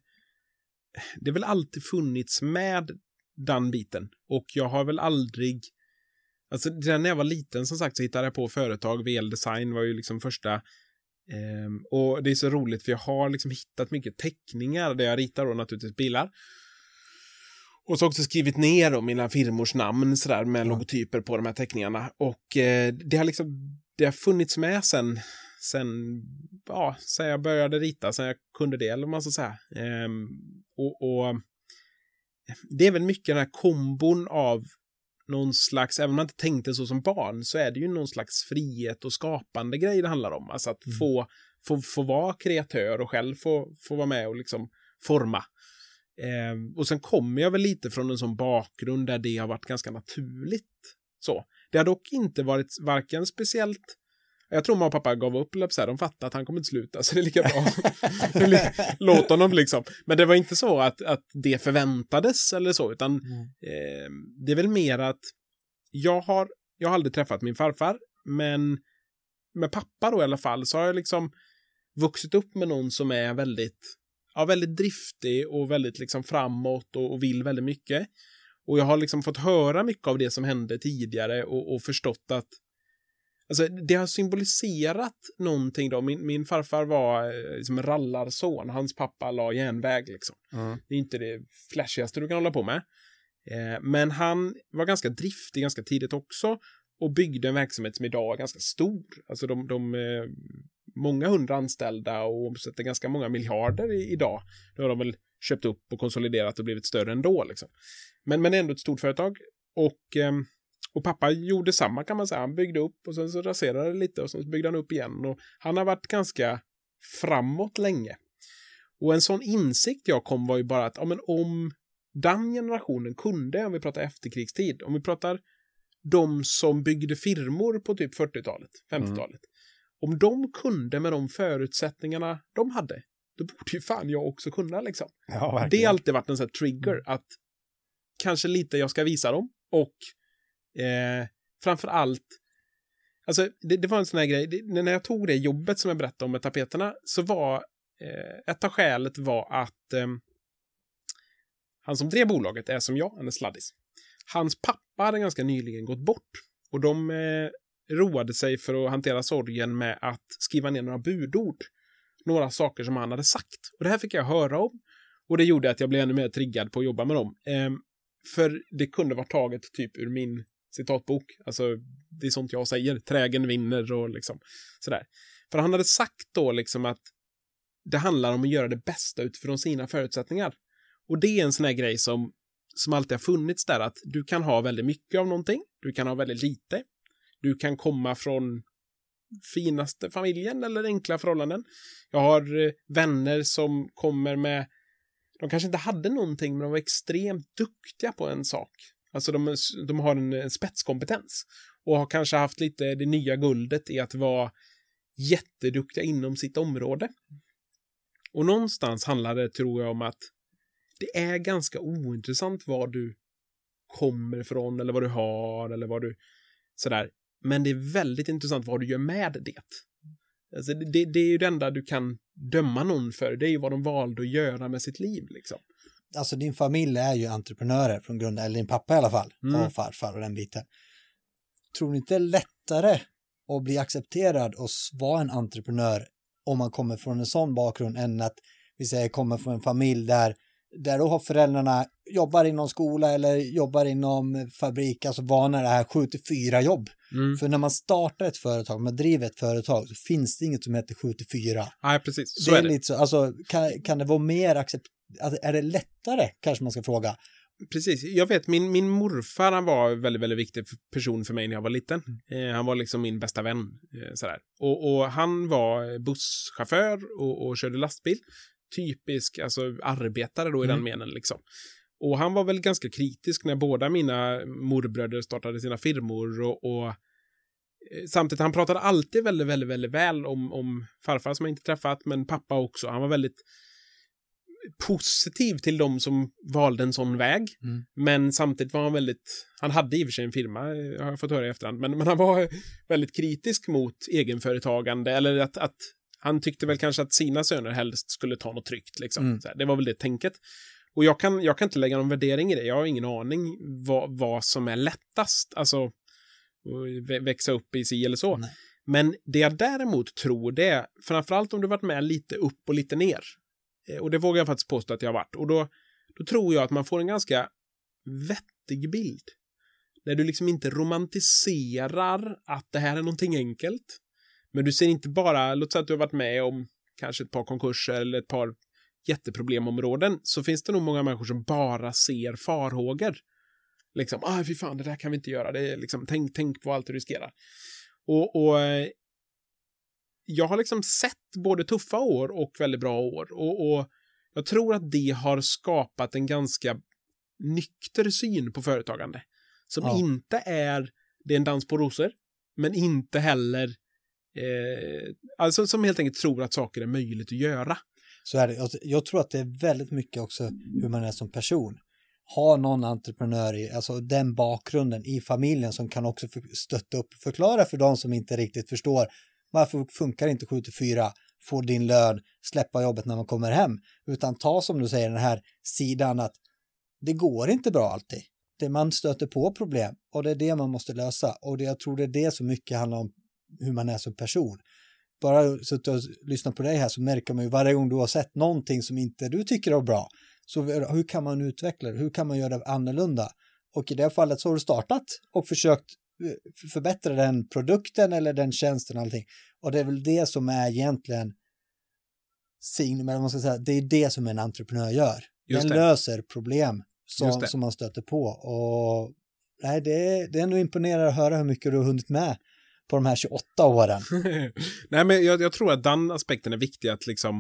Speaker 3: det har väl alltid funnits med den biten. Och jag har väl aldrig... Alltså, när jag var liten, som sagt, så hittade jag på företag. VL Design var ju liksom första. Ehm, och det är så roligt, för jag har liksom hittat mycket teckningar där jag ritar då naturligtvis bilar. Och så också skrivit ner då mina firmors namn sådär med
Speaker 4: Ja.
Speaker 3: logotyper på de här teckningarna. Och eh, det har liksom, det har funnits med sen, sen, ja, sen jag började rita, sen jag kunde det, eller vad man ska säga. Ehm, och, och det är väl mycket den här kombon av någon slags, även om man inte tänkte så som barn, så är det ju någon slags frihet och skapande grej det handlar om. Alltså att
Speaker 4: Mm.
Speaker 3: få, få, få vara kreatör och själv få, få vara med och liksom forma. Ehm, och sen kommer jag väl lite från en sån bakgrund där det har varit ganska naturligt. Så. Det har dock inte varit varken speciellt jag tror mamma och pappa gav upp, så här, de fattade att han kommer inte sluta, så det är lika bra. Låt honom liksom. Men det var inte så att, att det förväntades eller så, utan eh, det är väl mer att jag har, jag har aldrig träffat min farfar, men med pappa då i alla fall så har jag liksom vuxit upp med någon som är väldigt ja, väldigt driftig och väldigt liksom framåt och, och vill väldigt mycket. Och jag har liksom fått höra mycket av det som hände tidigare och, och förstått att Alltså, det har symboliserat någonting då. Min, min farfar var eh, liksom rallarson. Hans pappa la järnväg liksom.
Speaker 2: Mm.
Speaker 3: Det är inte det flashigaste du kan hålla på med. Eh, men han var ganska driftig ganska tidigt också och byggde en verksamhet som idag är ganska stor. Alltså de, de eh, många hundra anställda och omsätter ganska många miljarder i, idag. Nu har de väl köpt upp och konsoliderat och blivit större ändå liksom. Men, men ändå ett stort företag. Och, eh, och pappa gjorde samma kan man säga. Han byggde upp och sen så raserade det lite och sen byggde han upp igen. Och han har varit ganska framåt länge. Och en sån insikt jag kom var ju bara att ja, men om den generationen kunde, om vi pratar efterkrigstid, om vi pratar de som byggde firmor på typ 40-talet, 50-talet. Mm. Om de kunde med de förutsättningarna de hade, då borde ju fan jag också kunna liksom.
Speaker 2: Ja,
Speaker 3: det har alltid varit en sån här trigger att kanske lite jag ska visa dem och eh, framför allt Alltså, det, det, var en sån här grej, det, när jag tog det jobbet som jag berättade om med tapeterna så var eh, ett av skälet var att eh, han som drev bolaget är som jag, han är sladdis. Hans pappa hade ganska nyligen gått bort och de eh, roade sig för att hantera sorgen med att skriva ner några budord. Några saker som han hade sagt. Och det här fick jag höra om. Och det gjorde att jag blev ännu mer triggad på att jobba med dem. Eh, för det kunde vara taget typ ur min citatbok. Alltså, det är sånt jag säger. Trägen vinner och liksom sådär. För han hade sagt då liksom att det handlar om att göra det bästa utifrån sina förutsättningar. Och det är en sån här grej som, som alltid har funnits där, att du kan ha väldigt mycket av någonting, du kan ha väldigt lite, du kan komma från finaste familjen eller enkla förhållanden. Jag har eh, vänner som kommer med, de kanske inte hade någonting, men de var extremt duktiga på en sak. Alltså de, de har en, en spetskompetens och har kanske haft lite det nya guldet i att vara jätteduktiga inom sitt område. Och någonstans handlar det, tror jag, om att det är ganska ointressant var du kommer ifrån eller vad du har eller vad du sådär. Men det är väldigt intressant vad du gör med det. Alltså det, det, är ju det enda du kan döma någon för. Det är ju vad de valde att göra med sitt liv liksom.
Speaker 4: Alltså din familj är ju entreprenörer från grunden, eller din pappa i alla fall, mm. och farfar och den biten. Tror ni inte det är lättare att bli accepterad och vara en entreprenör om man kommer från en sån bakgrund än att vi säger kommer från en familj där där då har föräldrarna jobbar inom skola eller jobbar inom fabrik, alltså vana det här 7 till 4 jobb. Mm. För när man startar ett företag, man driver ett företag, så finns det inget som heter 7 till 4.
Speaker 3: Nej, precis.
Speaker 4: Så det är, är det. lite så, alltså kan, kan det vara mer accept, alltså, är det lättare kanske man ska fråga?
Speaker 3: Precis, jag vet min, min morfar han var väldigt, väldigt viktig person för mig när jag var liten. Mm. Eh, han var liksom min bästa vän. Eh, sådär. Och, och, han var busschaufför och, och körde lastbil typisk alltså, arbetare då i mm. den meningen. Liksom. Och han var väl ganska kritisk när båda mina morbröder startade sina firmor och, och eh, samtidigt, han pratade alltid väldigt, väldigt, väldigt väl om, om farfar som jag inte träffat, men pappa också. Han var väldigt positiv till de som valde en sån väg. Mm. Men samtidigt var han väldigt, han hade i och för sig en firma, har jag fått höra i efterhand, men, men han var väldigt kritisk mot egenföretagande eller att, att han tyckte väl kanske att sina söner helst skulle ta något tryggt. Liksom. Mm. det var väl det tänket. Och jag kan, jag kan inte lägga någon värdering i det. Jag har ingen aning vad, vad som är lättast. Alltså, växa upp i si eller så. Nej. Men det jag däremot tror det är, framförallt om du varit med lite upp och lite ner. Eh, och det vågar jag faktiskt påstå att jag har varit. Och då, då tror jag att man får en ganska vettig bild. När du liksom inte romantiserar att det här är någonting enkelt. Men du ser inte bara, låt säga att du har varit med om kanske ett par konkurser eller ett par jätteproblemområden, så finns det nog många människor som bara ser farhågor. Liksom, ah, fy fan, det där kan vi inte göra. Det är liksom, tänk, tänk på allt du riskerar. Och, och eh, jag har liksom sett både tuffa år och väldigt bra år. Och, och jag tror att det har skapat en ganska nykter syn på företagande. Som ja. inte är, det är en dans på rosor, men inte heller Eh, alltså som helt enkelt tror att saker är möjligt att göra.
Speaker 4: Så är det. Jag tror att det är väldigt mycket också hur man är som person. Ha någon entreprenör i, alltså den bakgrunden i familjen som kan också stötta upp och förklara för de som inte riktigt förstår varför funkar inte 7 4? få din lön, släppa jobbet när man kommer hem, utan ta som du säger den här sidan att det går inte bra alltid. Det man stöter på problem och det är det man måste lösa och det, jag tror det är det som mycket handlar om hur man är som person. Bara suttit och lyssnat på dig här så märker man ju varje gång du har sett någonting som inte du tycker är bra, så hur kan man utveckla det? Hur kan man göra det annorlunda? Och i det fallet så har du startat och försökt förbättra den produkten eller den tjänsten och allting. Och det är väl det som är egentligen signum, eller man ska säga, det är det som en entreprenör gör.
Speaker 3: Just
Speaker 4: Den
Speaker 3: det.
Speaker 4: löser problem som, som man stöter på. Och nej, det, är- det är ändå imponerande att höra hur mycket du har hunnit med på de här 28 åren.
Speaker 3: Nej, men jag, jag tror att den aspekten är viktig att liksom,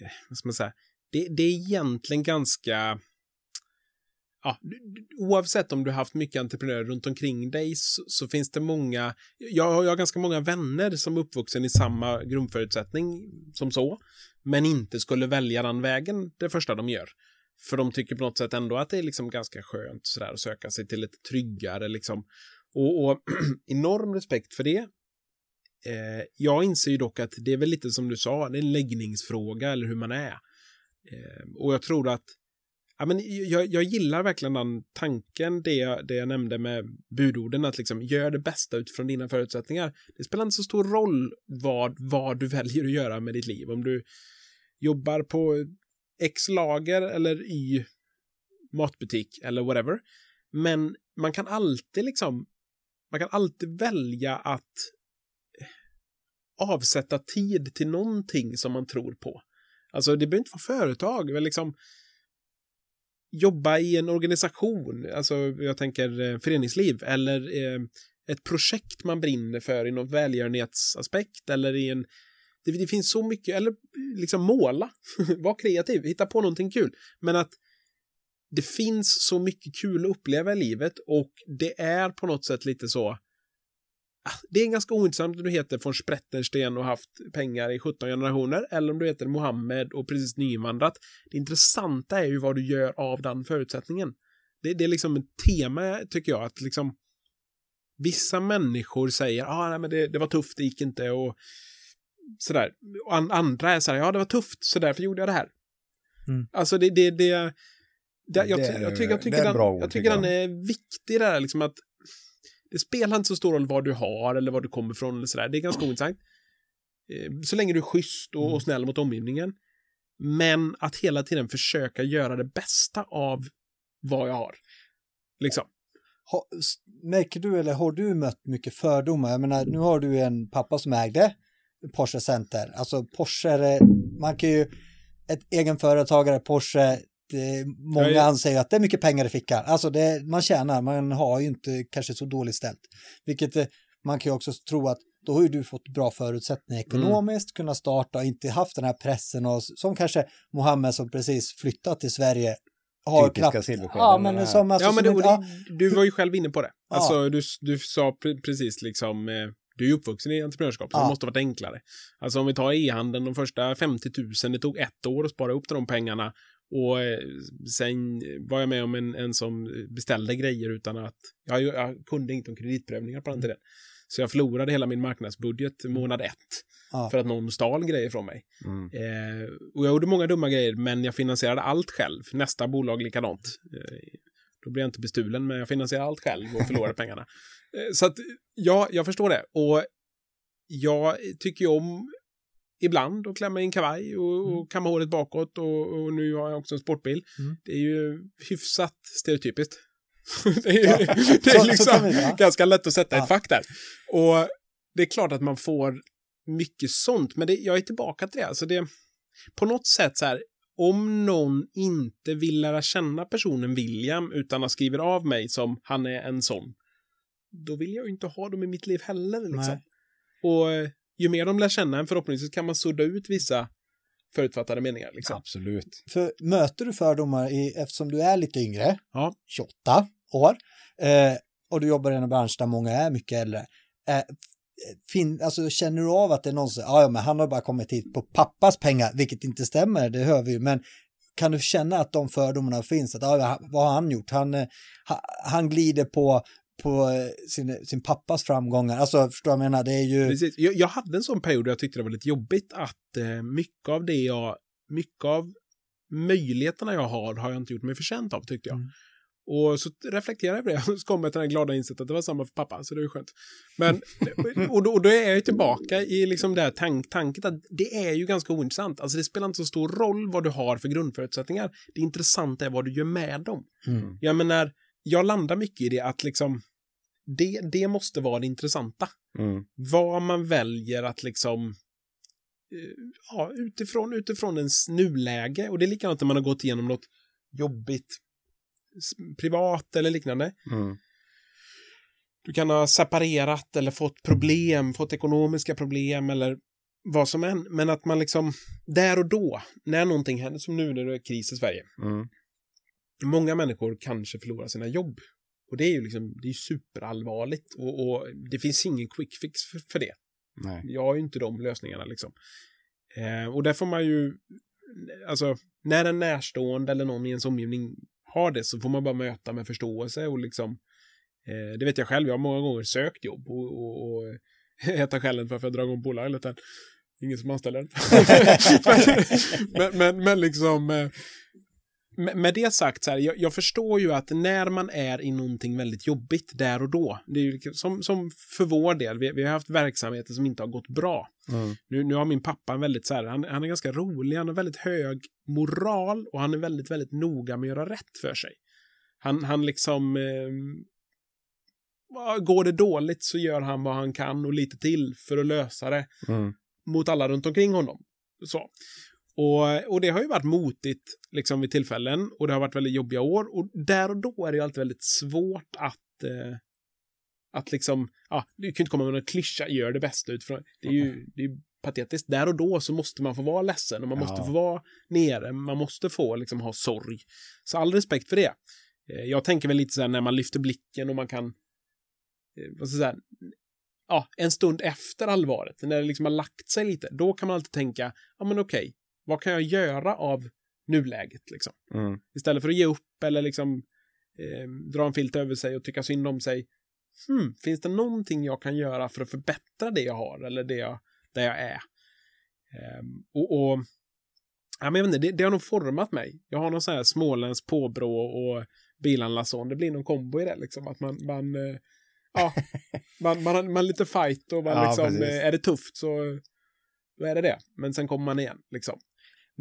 Speaker 3: eh, vad ska man säga, det, det är egentligen ganska, ja, oavsett om du har haft mycket entreprenörer runt omkring dig så, så finns det många, jag, har- jag har ganska många vänner som är uppvuxen i samma grundförutsättning som så, men inte skulle välja den vägen det första de gör. För de tycker på något sätt ändå att det är liksom ganska skönt sådär att söka sig till ett tryggare liksom. Och, och enorm respekt för det. Eh, jag inser ju dock att det är väl lite som du sa, det är en läggningsfråga eller hur man är. Eh, och jag tror att ja, men jag, jag gillar verkligen den tanken, det jag, det jag nämnde med budorden, att liksom gör det bästa utifrån dina förutsättningar. Det spelar inte så stor roll vad, vad du väljer att göra med ditt liv. Om du jobbar på X lager eller Y matbutik eller whatever. Men man kan alltid liksom, man kan alltid välja att avsätta tid till någonting som man tror på. Alltså det behöver inte vara företag, men liksom jobba i en organisation, alltså jag tänker eh, föreningsliv eller eh, ett projekt man brinner för i någon välgörenhetsaspekt eller i en det, det finns så mycket, eller liksom måla, var kreativ, hitta på någonting kul. Men att det finns så mycket kul att uppleva i livet och det är på något sätt lite så det är ganska ointressant om du heter von Sprettersten och haft pengar i 17 generationer eller om du heter Mohammed och precis nyinvandrat. Det intressanta är ju vad du gör av den förutsättningen. Det, det är liksom ett tema, tycker jag, att liksom vissa människor säger ah, nej, men det, det var tufft, det gick inte och sådär. Och an, andra är så här, ja det var tufft, så därför gjorde jag det här.
Speaker 4: Mm.
Speaker 3: Alltså det, det, det, det jag,
Speaker 2: Det är-
Speaker 3: jag, tycker, jag
Speaker 2: det
Speaker 3: tycker,
Speaker 2: är
Speaker 3: den,
Speaker 2: bra ord,
Speaker 3: jag tycker
Speaker 2: tycker
Speaker 3: den är viktig där, liksom att det spelar inte så stor roll vad du har eller var du kommer ifrån eller sådär. Det är ganska ointressant. Eh, Så länge du är schysst och,
Speaker 4: Mm.
Speaker 3: och snäll mot omgivningen. Men att hela tiden försöka göra det bästa av vad jag har. Liksom.
Speaker 4: Ha, märker du eller har du mött mycket fördomar? Jag menar, nu har du en pappa som ägde Porsche Center. Alltså Porsche, man kan ju, ett egenföretagare Porsche, många
Speaker 3: ja.
Speaker 4: anser att det är mycket pengar i fickan. Alltså det, man tjänar, man har ju inte kanske så dåligt ställt. Vilket eh, man kan ju också tro att då har ju du fått bra förutsättningar
Speaker 3: Mm.
Speaker 4: ekonomiskt, kunna starta och inte haft den här pressen och som kanske Mohammed som precis flyttat till Sverige har knappt. Ja, men som alltså,
Speaker 3: ja, men
Speaker 4: som
Speaker 3: det, det, du var ju själv inne på det.
Speaker 4: Ja.
Speaker 3: Alltså, du, du sa pre precis liksom, eh, du är uppvuxen i entreprenörskap, så
Speaker 4: Ja.
Speaker 3: det måste ha varit enklare. Alltså om vi tar e-handeln, de första 50 000, det tog ett år att spara upp de pengarna. Och eh, sen var jag med om en, en som beställde grejer utan att, jag, jag kunde inte om kreditprövningar på den tiden. Så jag förlorade hela min marknadsbudget månad ett.
Speaker 4: Ja.
Speaker 3: För att någon stal grejer från mig.
Speaker 2: Mm.
Speaker 3: Eh, och jag gjorde många dumma grejer, men jag finansierade allt själv. Nästa bolag likadant. Eh, då blev jag inte bestulen, men jag finansierade allt själv och förlorade pengarna. Eh, så att, ja, jag förstår det. Och jag tycker ju om ibland att klämma i en kavaj och, och kamma håret bakåt och, och nu har jag också en sportbil.
Speaker 4: Mm.
Speaker 3: Det är ju hyfsat stereotypiskt. det är,
Speaker 4: Ja,
Speaker 3: det är liksom
Speaker 4: vi, ja.
Speaker 3: ganska lätt att sätta
Speaker 4: Ja.
Speaker 3: ett fack där. Och det är klart att man får mycket sånt, men det, jag är tillbaka till det. Alltså det. På något sätt så här, om någon inte vill lära känna personen William utan att skriver av mig som han är en sån, då vill jag ju inte ha dem i mitt liv heller. Liksom.
Speaker 4: Nej.
Speaker 3: Och ju mer de lär känna en förhoppningsvis kan man sudda ut vissa förutfattade meningar. Liksom.
Speaker 2: Absolut.
Speaker 4: För möter du fördomar i, eftersom du är lite yngre,
Speaker 3: Ja.
Speaker 4: 28 år, eh, och du jobbar i en bransch där många är mycket äldre, eh, fin, alltså, känner du av att det är någon som säger, ja men han har bara kommit hit på pappas pengar, vilket inte stämmer, det hör vi ju, men kan du känna att de fördomarna finns, att ja, vad har han gjort? Han, eh, ha- han glider på på eh, sin, sin pappas framgångar. Alltså, förstår du vad jag menar? Det är ju...
Speaker 3: Precis. Jag, jag hade en sån period där jag tyckte det var lite jobbigt att eh, mycket av det jag, mycket av möjligheterna jag har har jag inte gjort mig förtjänt av, tyckte jag.
Speaker 4: Mm.
Speaker 3: Och så reflekterade jag på det och så kom jag till den glada insikten att det var samma för pappa, så det var skönt. Men, och, då, och då är jag ju tillbaka i liksom det här tank, tanket att det är ju ganska ointressant. Alltså det spelar inte så stor roll vad du har för grundförutsättningar. Det intressanta är vad du gör med dem.
Speaker 4: Mm.
Speaker 3: Jag menar, jag landar mycket i det att liksom det, det måste vara det intressanta.
Speaker 2: Mm.
Speaker 3: Vad man väljer att liksom eh, ja, utifrån, utifrån ens nuläge och det är likadant när man har gått igenom något jobbigt privat eller liknande.
Speaker 2: Mm.
Speaker 3: Du kan ha separerat eller fått problem, fått ekonomiska problem eller vad som än. Men att man liksom där och då, när någonting händer, som nu när det är kris i Sverige.
Speaker 2: Mm.
Speaker 3: Många människor kanske förlorar sina jobb. Och det är ju liksom, det är superallvarligt och, och det finns ingen quick fix för, för det.
Speaker 2: Nej.
Speaker 3: Jag har ju inte de lösningarna liksom. Eh, och där får man ju, alltså, när en närstående eller någon i ens omgivning har det så får man bara möta med förståelse och liksom, eh, det vet jag själv, jag har många gånger sökt jobb och, och, och ett av skälen för att jag drar igång bolaget. Ingen som anställer en. men, men, men liksom, eh, med, det sagt så här, jag, jag förstår ju att när man är i någonting väldigt jobbigt där och då, det är ju liksom- som, som för vår del, vi, vi har haft verksamheter som inte har gått bra.
Speaker 2: Mm.
Speaker 3: Nu, nu har min pappa en väldigt så här, han, han är ganska rolig, han har väldigt hög moral och han är väldigt, väldigt noga med att göra rätt för sig. Han, han liksom, eh, går det dåligt så gör han vad han kan och lite till för att lösa det
Speaker 2: Mm.
Speaker 3: mot alla runt omkring honom. Så. Och, och det har ju varit motigt liksom vid tillfällen och det har varit väldigt jobbiga år och där och då är det ju alltid väldigt svårt att eh, att liksom, ja, du kan inte komma med någon klyscha, gör det bästa utifrån, det är ju det är ju patetiskt. Där och då så måste man få vara ledsen och man måste
Speaker 2: Ja.
Speaker 3: få vara nere, man måste få liksom ha sorg. Så all respekt för det. Eh, Jag tänker väl lite så här när man lyfter blicken och man kan, eh, vad ska jag säga, ja, en stund efter allvaret, när det liksom har lagt sig lite, då kan man alltid tänka, ja men okej, vad kan jag göra av nuläget liksom?
Speaker 2: Mm.
Speaker 3: Istället för att ge upp eller liksom eh, dra en filt över sig och tycka synd om sig. Hmm, finns det någonting jag kan göra för att förbättra det jag har eller det jag, där jag är? Ehm, och, och ja, men jag vet inte, det, det har nog format mig. Jag har någon sån här småländsk påbrå och bilanlasson. Det blir någon kombo i det liksom. Att man, man eh, ja, man, man, man lite fight och man
Speaker 2: Ja,
Speaker 3: liksom,
Speaker 2: precis.
Speaker 3: eh, är det tufft så då är det det. Men sen kommer man igen liksom.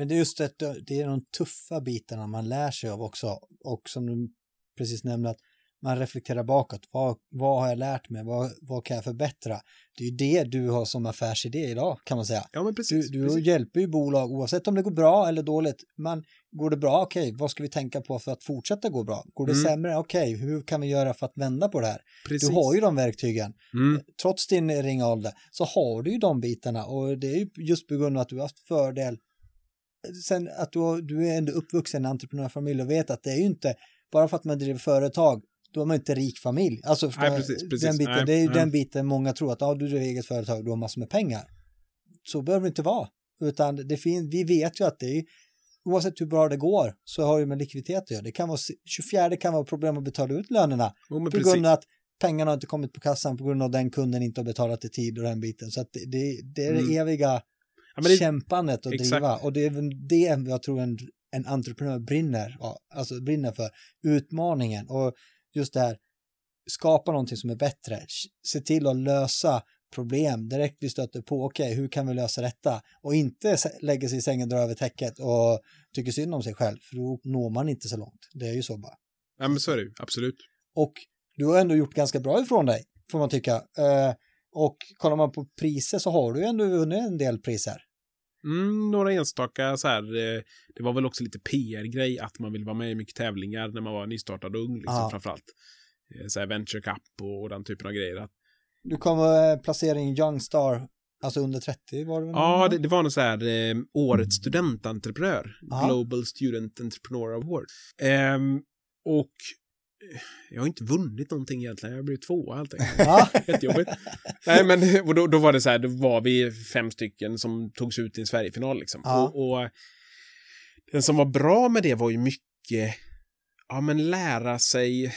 Speaker 4: Men det är just det, det är de tuffa bitarna man lär sig av också. Och som du precis nämnde, att man reflekterar bakåt. Vad, vad har jag lärt mig? Vad, vad kan jag förbättra? Det är ju det du har som affärsidé idag, kan man säga.
Speaker 3: Ja, men
Speaker 4: Du,
Speaker 3: precis.
Speaker 4: du
Speaker 3: precis.
Speaker 4: hjälper ju bolag oavsett om det går bra eller dåligt. Men går det bra, okej, vad ska vi tänka på för att fortsätta gå bra? Går det
Speaker 3: Mm.
Speaker 4: sämre, okej, hur kan vi göra för att vända på det här?
Speaker 3: precis.
Speaker 4: Du har ju de verktygen.
Speaker 3: Mm.
Speaker 4: Trots din ringa ålder så har du ju de bitarna och det är ju just på grund av att du har haft fördel. Sen att du, du är ändå uppvuxen i en entreprenörfamilj och vet att det är ju inte bara för att man driver företag då är man inte rik familj. Alltså
Speaker 3: Nej, precis, precis.
Speaker 4: den biten,
Speaker 3: Nej,
Speaker 4: det är ju
Speaker 3: nej.
Speaker 4: den biten många tror att ja, du driver eget företag, du har massor med pengar. Så behöver det inte vara. Utan det fin- vi vet ju att det är oavsett hur bra det går så har det med likviditet att göra. Det kan vara 24 kan vara problem att betala ut lönerna
Speaker 3: Jo,
Speaker 4: på grund av att pengarna har inte kommit på kassan på grund av den kunden inte har betalat i tid och den biten. Så att det, det, det är det
Speaker 3: Mm.
Speaker 4: eviga
Speaker 3: Ja, det,
Speaker 4: kämpandet att
Speaker 3: exakt.
Speaker 4: driva. Och det är det jag tror en, en entreprenör brinner, alltså brinner för. Utmaningen och just det här, skapa någonting som är bättre. Se till att lösa problem direkt vi stöter på. Okej, hur kan vi lösa detta? Och inte lägga sig i sängen, dra över täcket och tycker synd om sig själv. För då når man inte så långt. Det är ju så bara.
Speaker 3: ja, men så är det ju. Absolut.
Speaker 4: Och du har ändå gjort ganska bra ifrån dig, får man tycka. Eh, och kollar man på priser så har du ju ändå vunnit en del priser.
Speaker 3: Mm, några enstaka så här, eh, det var väl också lite PR-grej att man vill vara med i mycket tävlingar när man var nystartad och ung, liksom,
Speaker 4: Ja.
Speaker 3: framförallt. Eh, Så här Venture Cup och, den typen av grejer.
Speaker 4: Du kommer placera in Young Star, alltså under 30 var det väl?
Speaker 3: ja, det, det var någon så här eh, årets studententreprenör,
Speaker 4: Ja.
Speaker 3: Global Student Entrepreneur Award. Ehm, och eh, jag har inte vunnit någonting egentligen, jag blev tvåa helt enkelt.
Speaker 4: Ja,
Speaker 3: Jättejobbigt. Nej, men och då, då var det så här, då var vi fem stycken som togs ut i en Sverigefinal liksom.
Speaker 4: Ja.
Speaker 3: Och, och den som var bra med det var ju mycket, ja men lära sig,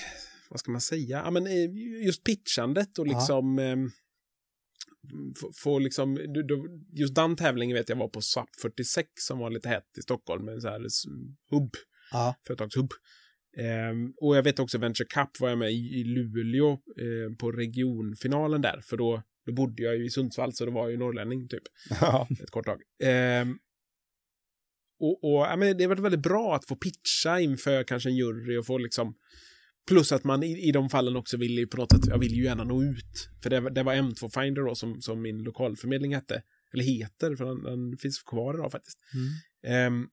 Speaker 3: vad ska man säga, ja, men eh, just pitchandet och
Speaker 4: Ja.
Speaker 3: liksom eh, få- få liksom, just den tävlingen vet jag var på SAP 46 som var lite hett i Stockholm med så här hubb,
Speaker 4: Ja,
Speaker 3: företagshubb. Ehm, och jag vet också Venture Cup var jag med i, i Luleå eh, på regionfinalen där, för då, då bodde jag ju i Sundsvall så då var ju norrlänning typ ett kort tag. Ehm, och och ja, men det har varit väldigt bra att få pitcha inför kanske en jury och få liksom Plus att man i, i de fallen också vill ju på något sätt, jag vill ju gärna nå ut. För det, var- det var M2 Finder då som, som min lokalförmedling hette. Eller heter, för den, den finns kvar idag faktiskt.
Speaker 4: mm.
Speaker 3: Um.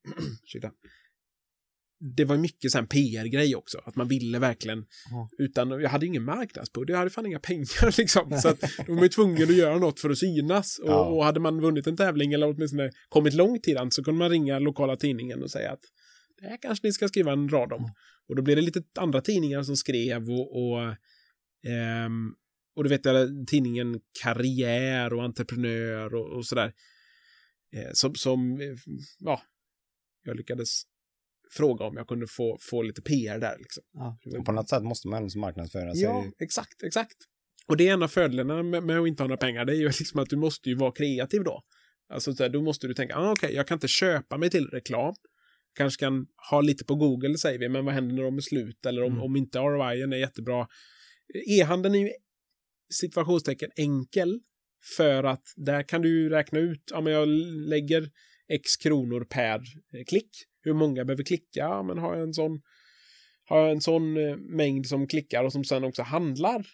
Speaker 3: Det var mycket sån PR-grej också, att man ville verkligen,
Speaker 4: Ja.
Speaker 3: utan, jag hade ingen marknadsbudget, jag hade fan inga pengar liksom, så att då var man ju tvungen att göra något för att synas, och,
Speaker 2: Ja.
Speaker 3: och hade man vunnit en tävling eller åtminstone kommit långt i den så kunde man ringa lokala tidningen och säga att det här kanske ni ska skriva en rad om. Och då blev det lite andra tidningar som skrev och, och ehm, och du vet jag, tidningen Karriär och Entreprenör och, och sådär. Eh, som, som, eh, ja, jag lyckades fråga om jag kunde få, få lite PR där. Liksom.
Speaker 4: Ja.
Speaker 2: På något sätt måste man marknadsföra sig.
Speaker 3: Ja, exakt, exakt. Och det är en av fördelarna med, med att inte ha några pengar, det är ju liksom att du måste ju vara kreativ då. Alltså så här, då måste du tänka, ah, okej, jag kan inte köpa mig till reklam. Kanske kan ha lite på Google, säger vi, men vad händer när de är slut? Eller om,
Speaker 4: Mm.
Speaker 3: om inte ROI är jättebra. E-handeln är ju situationstecken enkel för att där kan du räkna ut, ja men jag lägger x kronor per eh, klick. Hur många behöver klicka? Ja, men har jag en sån har jag en sån eh, mängd som klickar och som sen också handlar,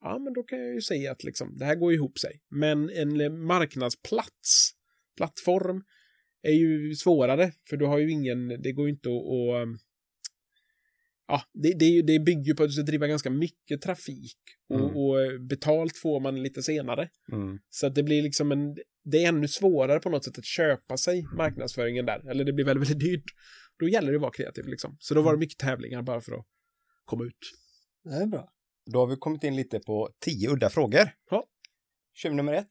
Speaker 3: ja men då kan jag ju säga att liksom, det här går ihop sig. Men en eh, marknadsplats, plattform, är ju svårare, för du har ju ingen, det går ju inte att, att Ja, det, det, det bygger ju på att du ska driva ganska mycket trafik och,
Speaker 2: Mm.
Speaker 3: och eh, betalt får man lite senare.
Speaker 2: Mm.
Speaker 3: Så att det blir liksom en, det är ännu svårare på något sätt att köpa sig marknadsföringen där, eller det blir väldigt, väldigt dyrt. Då gäller det att vara kreativ liksom. Så då var det mycket tävlingar bara för att komma ut.
Speaker 4: Det är bra.
Speaker 2: Då har vi kommit in lite på tio udda frågor.
Speaker 3: Ja.
Speaker 2: Kör nummer ett.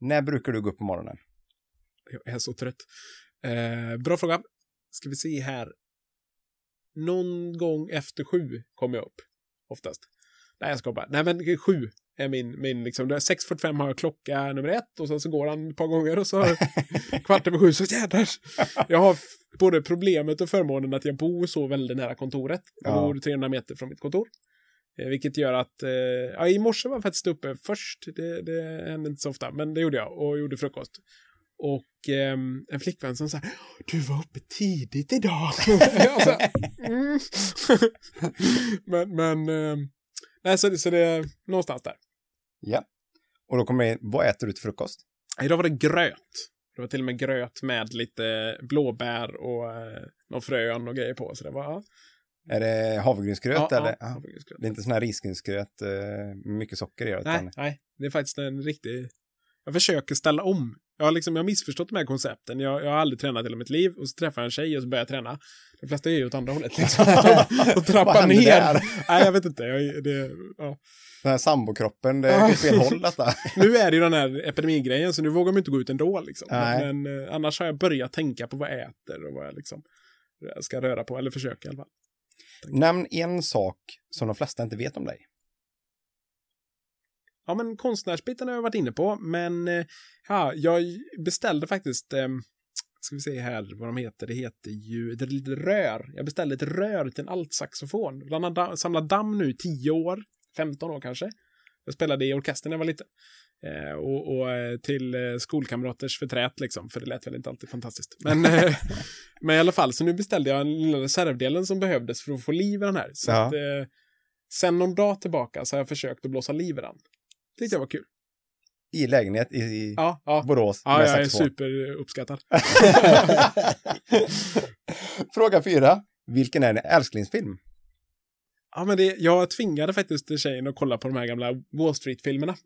Speaker 2: När brukar du gå upp på morgonen?
Speaker 3: Jag är så trött. Eh, bra fråga. Ska vi se här. Någon gång efter sju kommer jag upp. Oftast. Nej, jag ska bara. Nej, men sju är min, min liksom. det är 6.45 har jag klocka nummer ett och sen så går han ett par gånger och så kvart över sju så jädrar. Jag har både problemet och förmånen att jag bor så väldigt nära kontoret. Jag
Speaker 2: Ja.
Speaker 3: bor 300 meter från mitt kontor. Eh, Vilket gör att, eh, ja i morse var jag faktiskt uppe först, det, det hände inte så ofta, men det gjorde jag och gjorde frukost. Och ehm, en flickvän som sa du var uppe tidigt idag. jag sa, mm. men, men, ehm, nej så, så det är någonstans där.
Speaker 2: Ja. Och då kommer det in, vad äter du till frukost?
Speaker 3: Idag var det gröt. Det var till och med gröt med lite blåbär och eh, någon frön och grejer på. Så det var.
Speaker 2: Är det havregrynsgröt
Speaker 3: ja,
Speaker 2: eller?
Speaker 3: Ja, havregrynsgröt.
Speaker 2: Det är inte sån här risgrynsgröt eh, med mycket socker i. Utan...
Speaker 3: Nej, nej, det är faktiskt en riktig... Jag försöker ställa om. Jag har, liksom, jag har missförstått de här koncepten. Jag, jag har aldrig tränat hela mitt liv och så träffar jag en tjej och så börjar jag träna. De flesta är ju åt andra hållet liksom. och trappar ner. Nej, jag vet inte. Jag, det, ja.
Speaker 2: Den här sambokroppen, det åt fel håll detta.
Speaker 3: Nu är det ju den här epidemigrejen så nu vågar man inte gå ut ändå liksom.
Speaker 2: Nej.
Speaker 3: Men eh, annars har jag börjat tänka på vad jag äter och vad jag liksom ska röra på, eller försöka i alla fall.
Speaker 2: Nämn en sak som de flesta inte vet om dig.
Speaker 3: Ja, men konstnärsbiten har jag varit inne på, men eh, ja, jag beställde faktiskt, eh, ska vi se här vad de heter, det heter ju det är lite rör. Jag beställde ett rör till en altsaxofon. Samlat damm nu i 10 år, 15 år kanske. Jag spelade i orkestern när jag var liten. Eh, och, och eh, till skolkamraters förträt liksom, för det lät väl inte alltid fantastiskt. Men, eh, men i alla fall, så nu beställde jag den lilla reservdelen som behövdes för att få liv i den här. Så
Speaker 2: Ja.
Speaker 3: att, eh, sen någon dag tillbaka så har jag försökt att blåsa liv i den. Tyckte jag var kul.
Speaker 2: I lägenhet i, i
Speaker 3: Ja, ja.
Speaker 2: Borås
Speaker 3: Ja,
Speaker 2: med
Speaker 3: jag är superuppskattad.
Speaker 2: Fråga fyra. Vilken är din älsklingsfilm?
Speaker 3: Ja, men det, jag tvingade faktiskt tjejen att kolla på de här gamla Wall Street-filmerna.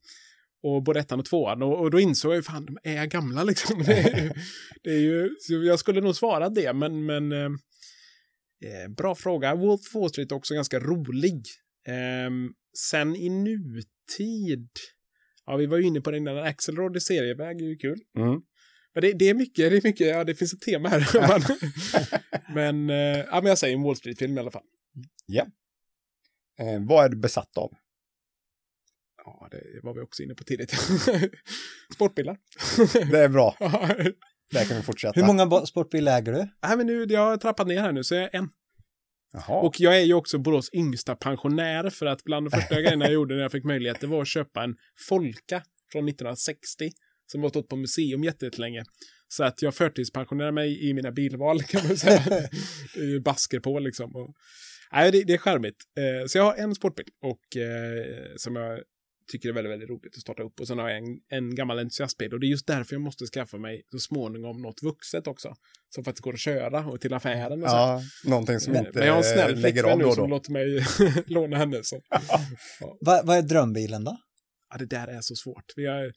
Speaker 3: Och både ettan och tvåan. Och, och då insåg jag ju, fan, de är gamla liksom. Det är, ju- det är ju, jag skulle nog svara det, men, men eh, eh, bra fråga. Wolf Wall Street är också ganska rolig. Eh, sen i nutid, ja, vi var ju inne på den där Axelrod i serieväg, är ju kul.
Speaker 2: Mm.
Speaker 3: Men det, det är mycket, det är mycket, ja, det finns ett tema här. men, men, eh, ja, men jag säger en Wall Street-film i alla fall.
Speaker 2: Ja. Eh, vad är du besatt av?
Speaker 3: Ja, det var vi också inne på tidigt. Sportbilar.
Speaker 2: Det är bra. Där kan vi fortsätta.
Speaker 4: Hur många sportbilar äger du?
Speaker 3: Nej, men nu, jag har trappat ner här nu, så jag är en.
Speaker 2: Jaha.
Speaker 3: Och jag är ju också Borås yngsta pensionär, för att bland de första grejerna jag gjorde när jag fick möjlighet, det var att köpa en Folka från 1960, som har stått på museum jättelänge. Så att jag förtidspensionerar mig i mina bilval, kan man säga. basker på liksom. Och, nej, det, det är charmigt. Eh, så jag har en sportbil, och eh, som jag tycker är väldigt, väldigt roligt att starta upp. Och sen har jag en, en gammal entusiastbil. Och det är just därför jag måste skaffa mig så småningom något vuxet också. Som faktiskt går att köra och till affären och så.
Speaker 2: Ja, någonting som
Speaker 3: Men,
Speaker 2: inte
Speaker 3: men jag har en snäll
Speaker 2: lägger av
Speaker 3: nu
Speaker 2: då och
Speaker 3: som
Speaker 2: då.
Speaker 3: låter mig låna henne. Så.
Speaker 4: Va, vad är drömbilen då?
Speaker 3: Ja, det där är så svårt. Vi har,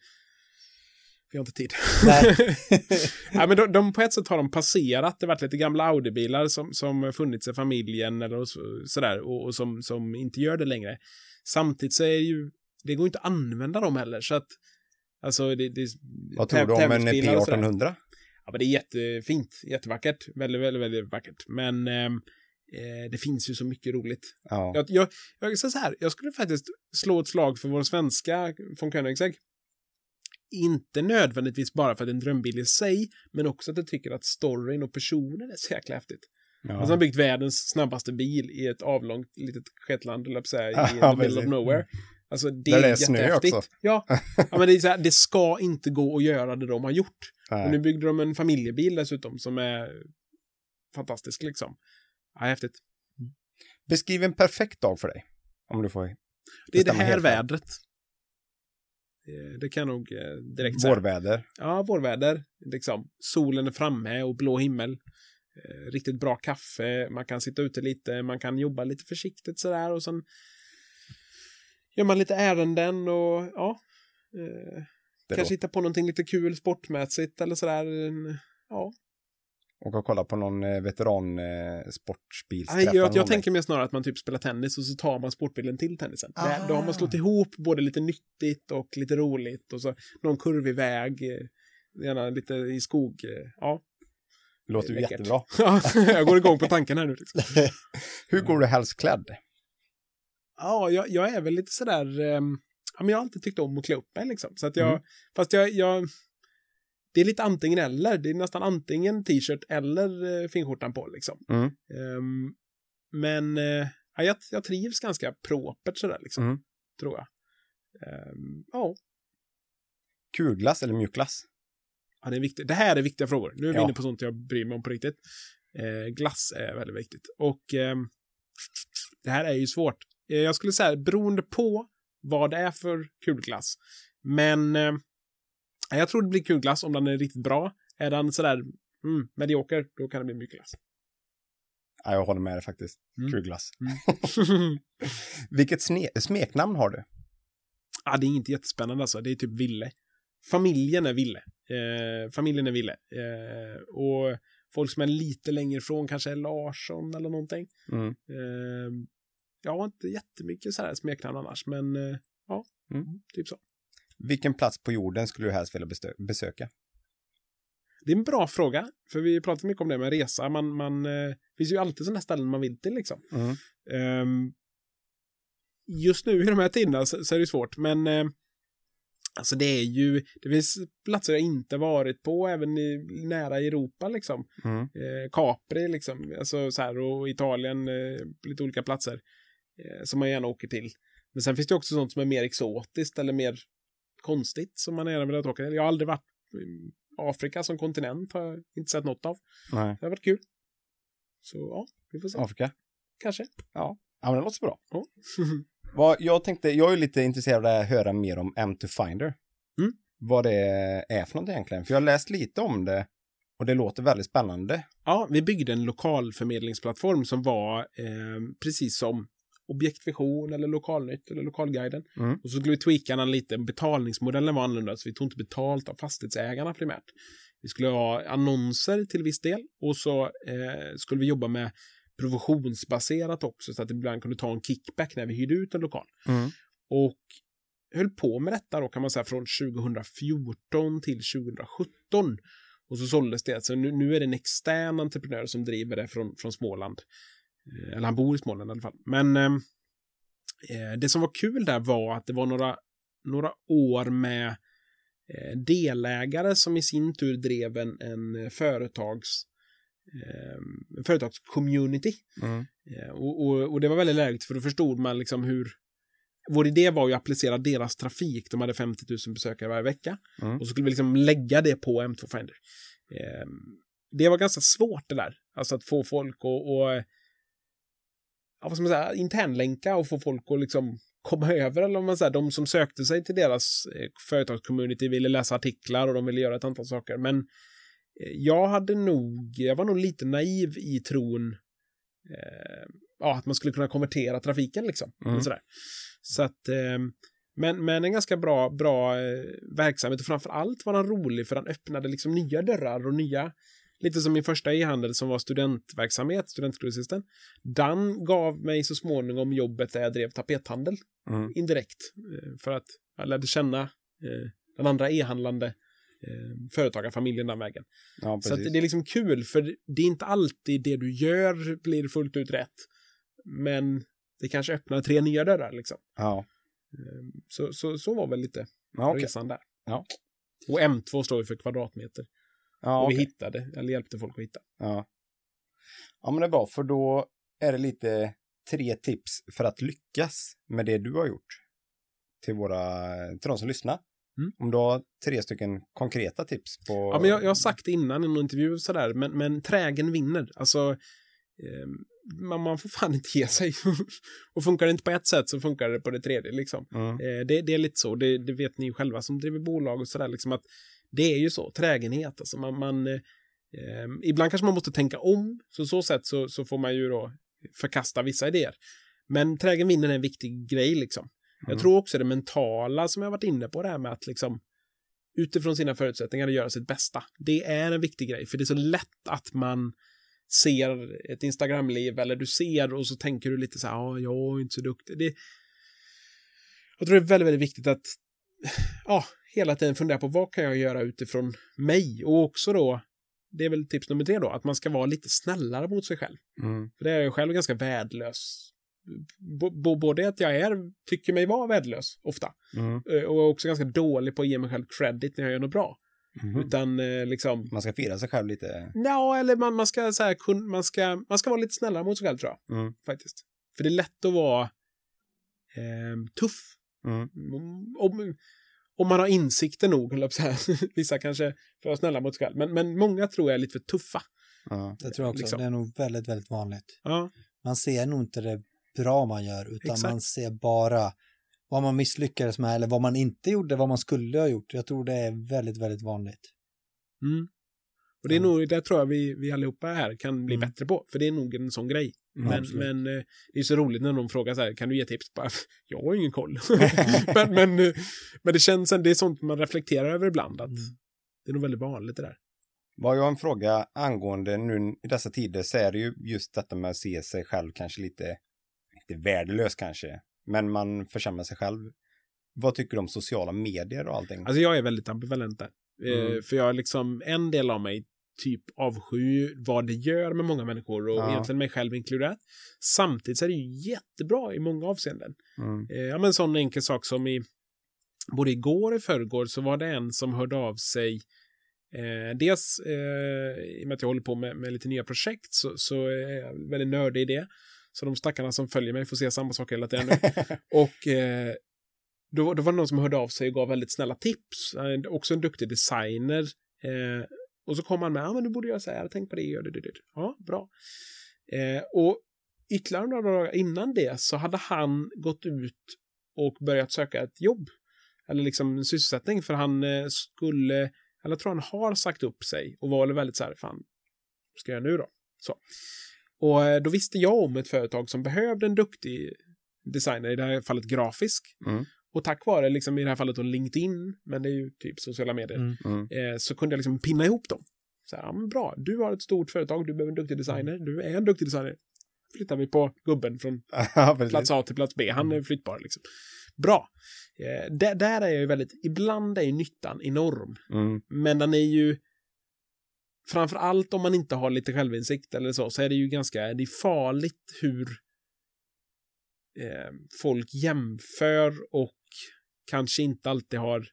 Speaker 3: vi har inte tid.
Speaker 4: Nej.
Speaker 3: ja, men de, de, på ett sätt har de passerat. Det har varit lite gamla Audi-bilar som, som funnits i familjen eller så, sådär och, och som, som inte gör det längre. Samtidigt så är det ju, det går inte att använda dem heller. Så att, alltså det, det
Speaker 2: Vad tror du om en
Speaker 3: tävlingsbilar och sådär.
Speaker 2: P1800?
Speaker 3: Ja, men det är jättefint, jättevackert, väldigt, väldigt, väldigt vackert. Men ehm, eh, det finns ju så mycket roligt.
Speaker 2: Ja.
Speaker 3: Jag, jag, jag så här, jag skulle faktiskt slå ett slag för vår svenska von Koenigsegg. Inte nödvändigtvis bara för att det är en drömbil i sig, men också att jag tycker att storyn och personen är så jäkla häftigt.
Speaker 2: Ja.
Speaker 3: Alltså han har byggt världens snabbaste bil i ett avlångt litet Shetland, eller säga, i
Speaker 2: Ja,
Speaker 3: the middle of nowhere. Alltså det
Speaker 2: Där
Speaker 3: är,
Speaker 2: det är
Speaker 3: jättehäftigt.
Speaker 2: också.
Speaker 3: Ja. ja, men det är så här, det ska inte gå att göra det de har gjort. Och nu byggde de en familjebil dessutom som är fantastisk liksom. Ja, häftigt.
Speaker 2: Beskriv en perfekt dag för dig. Om du får
Speaker 3: Det är det här vädret. Eh, Det kan jag nog eh, direkt säga.
Speaker 2: Vårväder.
Speaker 3: Ja, vårväder. Liksom. Solen är framme och blå himmel. Eh, riktigt bra kaffe. Man kan sitta ute lite. Man kan jobba lite försiktigt sådär och sen gör man lite ärenden och ja. Eh, kanske
Speaker 2: låter-
Speaker 3: hitta på någonting lite kul sportmässigt eller sådär. Ja.
Speaker 2: Och kolla på någon eh, veteran eh, sportbilsträff.
Speaker 3: Jag, jag tänker mer snarare att man typ spelar tennis och så tar man sportbilen till tennisen.
Speaker 4: Ah.
Speaker 3: Där, då har man slått ihop både lite nyttigt och lite roligt och så någon kurvig väg, eh, gärna lite i skog. eh, Ja,
Speaker 2: Det låter ju jättebra.
Speaker 3: jag går igång på tanken här nu. Liksom.
Speaker 2: Hur går du helst klädd?
Speaker 3: Ja, jag, jag är väl lite sådär, um, ja, men jag har alltid tyckt om att klä upp mig liksom. Så att jag,
Speaker 2: Mm.
Speaker 3: fast jag, jag, det är lite antingen eller. Det är nästan antingen t-shirt eller uh, finskjortan på liksom.
Speaker 2: Mm.
Speaker 3: Ehm, men eh, ja, jag, jag trivs ganska propert sådär liksom,
Speaker 2: Mm.
Speaker 3: tror jag. Ehm, ja,
Speaker 2: Kulglass eller mjukglass?
Speaker 3: ja, det är viktigt. Det här är viktiga frågor. Nu är vi
Speaker 2: Ja.
Speaker 3: inne på sånt jag bryr mig om på riktigt. Eh, glass är väldigt viktigt. Och ehm, det här är ju svårt. Eh, jag skulle säga beroende på vad det är för kulglass. Men eh, jag tror det blir kulglass om den är riktigt bra. Är den sådär mm, medioker, då kan det bli mjukglass.
Speaker 2: Ja, jag håller med dig faktiskt.
Speaker 3: Mm.
Speaker 2: Kulglass.
Speaker 3: Mm.
Speaker 2: Vilket smeknamn har du?
Speaker 3: Ja, det är inte jättespännande alltså. Det är typ Ville. Familjen är Ville. Eh, familjen är Ville. Eh, och folk som är lite längre ifrån kanske är Larsson eller någonting.
Speaker 2: Mm.
Speaker 3: Eh, jag har inte jättemycket så här smeknamn annars, men eh, ja,
Speaker 2: Mm.
Speaker 3: typ så.
Speaker 2: Vilken plats på jorden skulle du helst vilja besöka?
Speaker 3: Det är en bra fråga, för vi pratar mycket om det med resa. Man, man, eh, det finns ju alltid sådana ställen man vill till liksom.
Speaker 2: Mm.
Speaker 3: Ehm, just nu i de här tiderna så, så är det svårt, men eh, alltså det är ju, det finns platser jag inte varit på, även i, nära Europa liksom.
Speaker 2: Mm.
Speaker 3: Capri liksom, alltså så här, och Italien, lite olika platser som man gärna åker till. Men sen finns det också sånt som är mer exotiskt eller mer konstigt som man gärna vill åka till. Jag har aldrig varit i Afrika som kontinent, har jag inte sett något av.
Speaker 2: Nej.
Speaker 3: Det har varit kul. Så ja, vi får se.
Speaker 2: Afrika?
Speaker 3: Kanske.
Speaker 2: Ja. Ja, men det låter så bra.
Speaker 3: Ja.
Speaker 2: Vad, jag tänkte, jag är lite intresserad av att höra mer om M2 Finder.
Speaker 3: Mm.
Speaker 2: Vad det är för något egentligen. För jag har läst lite om det och det låter väldigt spännande.
Speaker 3: Ja, vi byggde en lokalförmedlingsplattform som var eh, precis som Objektvision eller Lokalnytt eller Lokalguiden.
Speaker 2: Mm.
Speaker 3: Och så skulle vi tweaka den lite. Betalningsmodellen var annorlunda, så vi tog inte betalt av fastighetsägarna primärt. Vi skulle ha annonser till viss del och så eh, skulle vi jobba med provisionsbaserat också så att det ibland kunde ta en kickback när vi hyrde ut en lokal.
Speaker 2: Mm.
Speaker 3: Och höll på med detta då kan man säga från 2014 till 2017. Och så såldes det. Så nu, nu är det en extern entreprenör som driver det från, från Småland. Eh, Eller han bor i Småland i alla fall. Men eh, eh, det som var kul där var att det var några, några år med eh, delägare som i sin tur drev en, en företags eh, företagscommunity.
Speaker 2: Mm.
Speaker 3: Eh, och, och, och det var väldigt lägligt för då förstod man liksom hur vår idé var ju att applicera deras trafik. De hade 50 000 besökare varje vecka.
Speaker 2: Mm.
Speaker 3: Och så skulle vi liksom lägga det på M2 Finder. Eh, det var ganska svårt det där. Alltså att få folk att och, ja, vad ska man säga, internlänka och få folk att liksom komma över. Eller om man säger, de som sökte sig till deras eh, företagscommunity ville läsa artiklar och de ville göra ett antal saker. Men eh, jag hade nog, jag var nog lite naiv i tron eh, ja, att man skulle kunna konvertera trafiken liksom.
Speaker 2: Mm.
Speaker 3: Sådär. Så att, eh, men, men en ganska bra, bra eh, verksamhet och framför allt var den rolig för den öppnade liksom nya dörrar och nya, lite som min första e-handel som var studentverksamhet, studentgrossisten. Den gav mig så småningom jobbet där jag drev tapethandel
Speaker 2: Mm.
Speaker 3: indirekt eh, för att jag lärde känna eh, den andra e-handlande eh, företagarfamiljen den vägen.
Speaker 2: Ja,
Speaker 3: Så det är liksom kul, för det är inte alltid det du gör blir fullt ut rätt. Men det kanske öppnar tre nya dörrar liksom.
Speaker 2: Ja,
Speaker 3: Så, så, så var väl lite
Speaker 2: ja
Speaker 3: resan där.
Speaker 2: Ja.
Speaker 3: Och M2 står ju för kvadratmeter.
Speaker 2: Ja,
Speaker 3: och vi hittade, eller hjälpte folk att hitta.
Speaker 2: Ja. ja, men det är bra, för då är det lite tre tips för att lyckas med det du har gjort till, våra, till de som lyssnar.
Speaker 3: Mm.
Speaker 2: Om du har tre stycken konkreta tips på...
Speaker 3: Ja, men jag, jag har sagt det innan i någon intervju sådär, men, men trägen vinner. Alltså, ehm, man, man får fan inte ge sig. och funkar det inte på ett sätt så funkar det på det tredje liksom.
Speaker 2: Mm.
Speaker 3: Eh, det, det är lite så, det, det vet ni ju själva som driver bolag och sådär, liksom att det är ju så, trägenhet. Alltså man, man, eh, eh, ibland kanske man måste tänka om, så så sätt så, så får man ju då förkasta vissa idéer. Men trägen vinner är en viktig grej liksom. Jag
Speaker 2: Mm.
Speaker 3: tror också det mentala som jag varit inne på det här med att liksom utifrån sina förutsättningar göra sitt bästa. Det är en viktig grej, för det är så lätt att man ser ett Instagramliv eller du ser och så tänker du lite så här, ja, jag är inte så duktig. Det, jag tror det är väldigt, väldigt viktigt att ja, hela tiden fundera på vad kan jag göra utifrån mig och också då, det är väl tips nummer tre då, att man ska vara lite snällare mot sig själv.
Speaker 2: Mm.
Speaker 3: För det är jag själv ganska värdelös. B- både att jag är, tycker mig vara värdelös ofta
Speaker 2: Mm.
Speaker 3: eh, och också ganska dålig på att ge mig själv credit när jag gör något bra.
Speaker 2: Mhm.
Speaker 3: Utan eh, liksom,
Speaker 2: Man ska fira sig själv lite.
Speaker 3: ja, eller man, man ska så här, kun, man ska, man ska vara lite snällare mot sig själv tror jag,
Speaker 2: Mm.
Speaker 3: faktiskt. För det är lätt att vara eh, tuff.
Speaker 2: Mm.
Speaker 3: Om, om, man har insikter nog, att säga. Vissa kanske för att snälla mot sig själv, men, men många tror jag är lite för tuffa.
Speaker 2: Ja.
Speaker 4: Det tror jag också.
Speaker 3: Liksom.
Speaker 4: Det är nog väldigt, väldigt vanligt.
Speaker 3: Ja,
Speaker 4: Man ser nog inte det bra man gör, utan
Speaker 3: Exakt.
Speaker 4: man ser bara vad man misslyckades med eller vad man inte gjorde, vad man skulle ha gjort. Jag tror det är väldigt, väldigt vanligt.
Speaker 3: mm. Och det är
Speaker 4: Mm.
Speaker 3: nog, det tror jag vi, vi allihopa här kan bli
Speaker 4: Mm.
Speaker 3: bättre på, för det är nog en sån grej. Men, men eh, det är så roligt när någon frågar så här, kan du ge tips? Bara, jag har ingen koll. men, men, eh, men det känns, det är sånt man reflekterar över ibland, att
Speaker 4: Mm.
Speaker 3: det är nog väldigt vanligt det där.
Speaker 2: Vad jag har en fråga angående nu i dessa tider så är det ju just detta med att se sig själv kanske lite, inte värdelös kanske, men man försämrar sig själv. Vad tycker du om sociala medier och allting?
Speaker 3: Alltså jag är väldigt ambivalent där. Eh,
Speaker 2: Mm.
Speaker 3: För jag liksom, en del av mig typ avskyr vad det gör med många människor och
Speaker 2: Ja.
Speaker 3: egentligen mig själv inkluderat. Samtidigt så är det ju jättebra i många avseenden.
Speaker 2: Mm.
Speaker 3: Eh, ja, men en sån enkel sak som i både igår och i förrgår så var det en som hörde av sig Eh, dels eh, i och med att jag håller på med, med lite nya projekt så, så är jag väldigt nördig i det. Så de stackarna som följer mig får se samma sak hela tiden och eh, då, då var det någon som hörde av sig och gav väldigt snälla tips. Han är också en duktig designer. Eh, och så kom han med, ja men du borde göra så här, tänk på det, gör det, det, det. Ja, bra. Eh, och ytterligare några dagar innan det så hade han gått ut och börjat söka ett jobb. Eller liksom en sysselsättning, för han eh, skulle, eller jag tror han har sagt upp sig och var väldigt så här, fan, vad ska jag göra nu då? Så. Och eh, då visste jag om ett företag som behövde en duktig designer, i det här fallet grafisk.
Speaker 2: Mm.
Speaker 3: Och tack vare, liksom, i det här fallet, då LinkedIn, men det är ju typ sociala medier,
Speaker 4: Mm.
Speaker 2: Mm.
Speaker 3: eh, så kunde jag liksom pinna ihop dem. Så här, ja, men bra, du har ett stort företag, du behöver en duktig designer, du är en duktig designer. Flyttar vi på gubben från plats A till plats B, han är flyttbar liksom. Bra. Eh, där, där är jag ju väldigt, ibland är ju nyttan enorm,
Speaker 2: Mm.
Speaker 3: men den är ju framför allt om man inte har lite självinsikt eller så, så är det ju ganska, det är farligt hur eh, folk jämför och kanske inte alltid har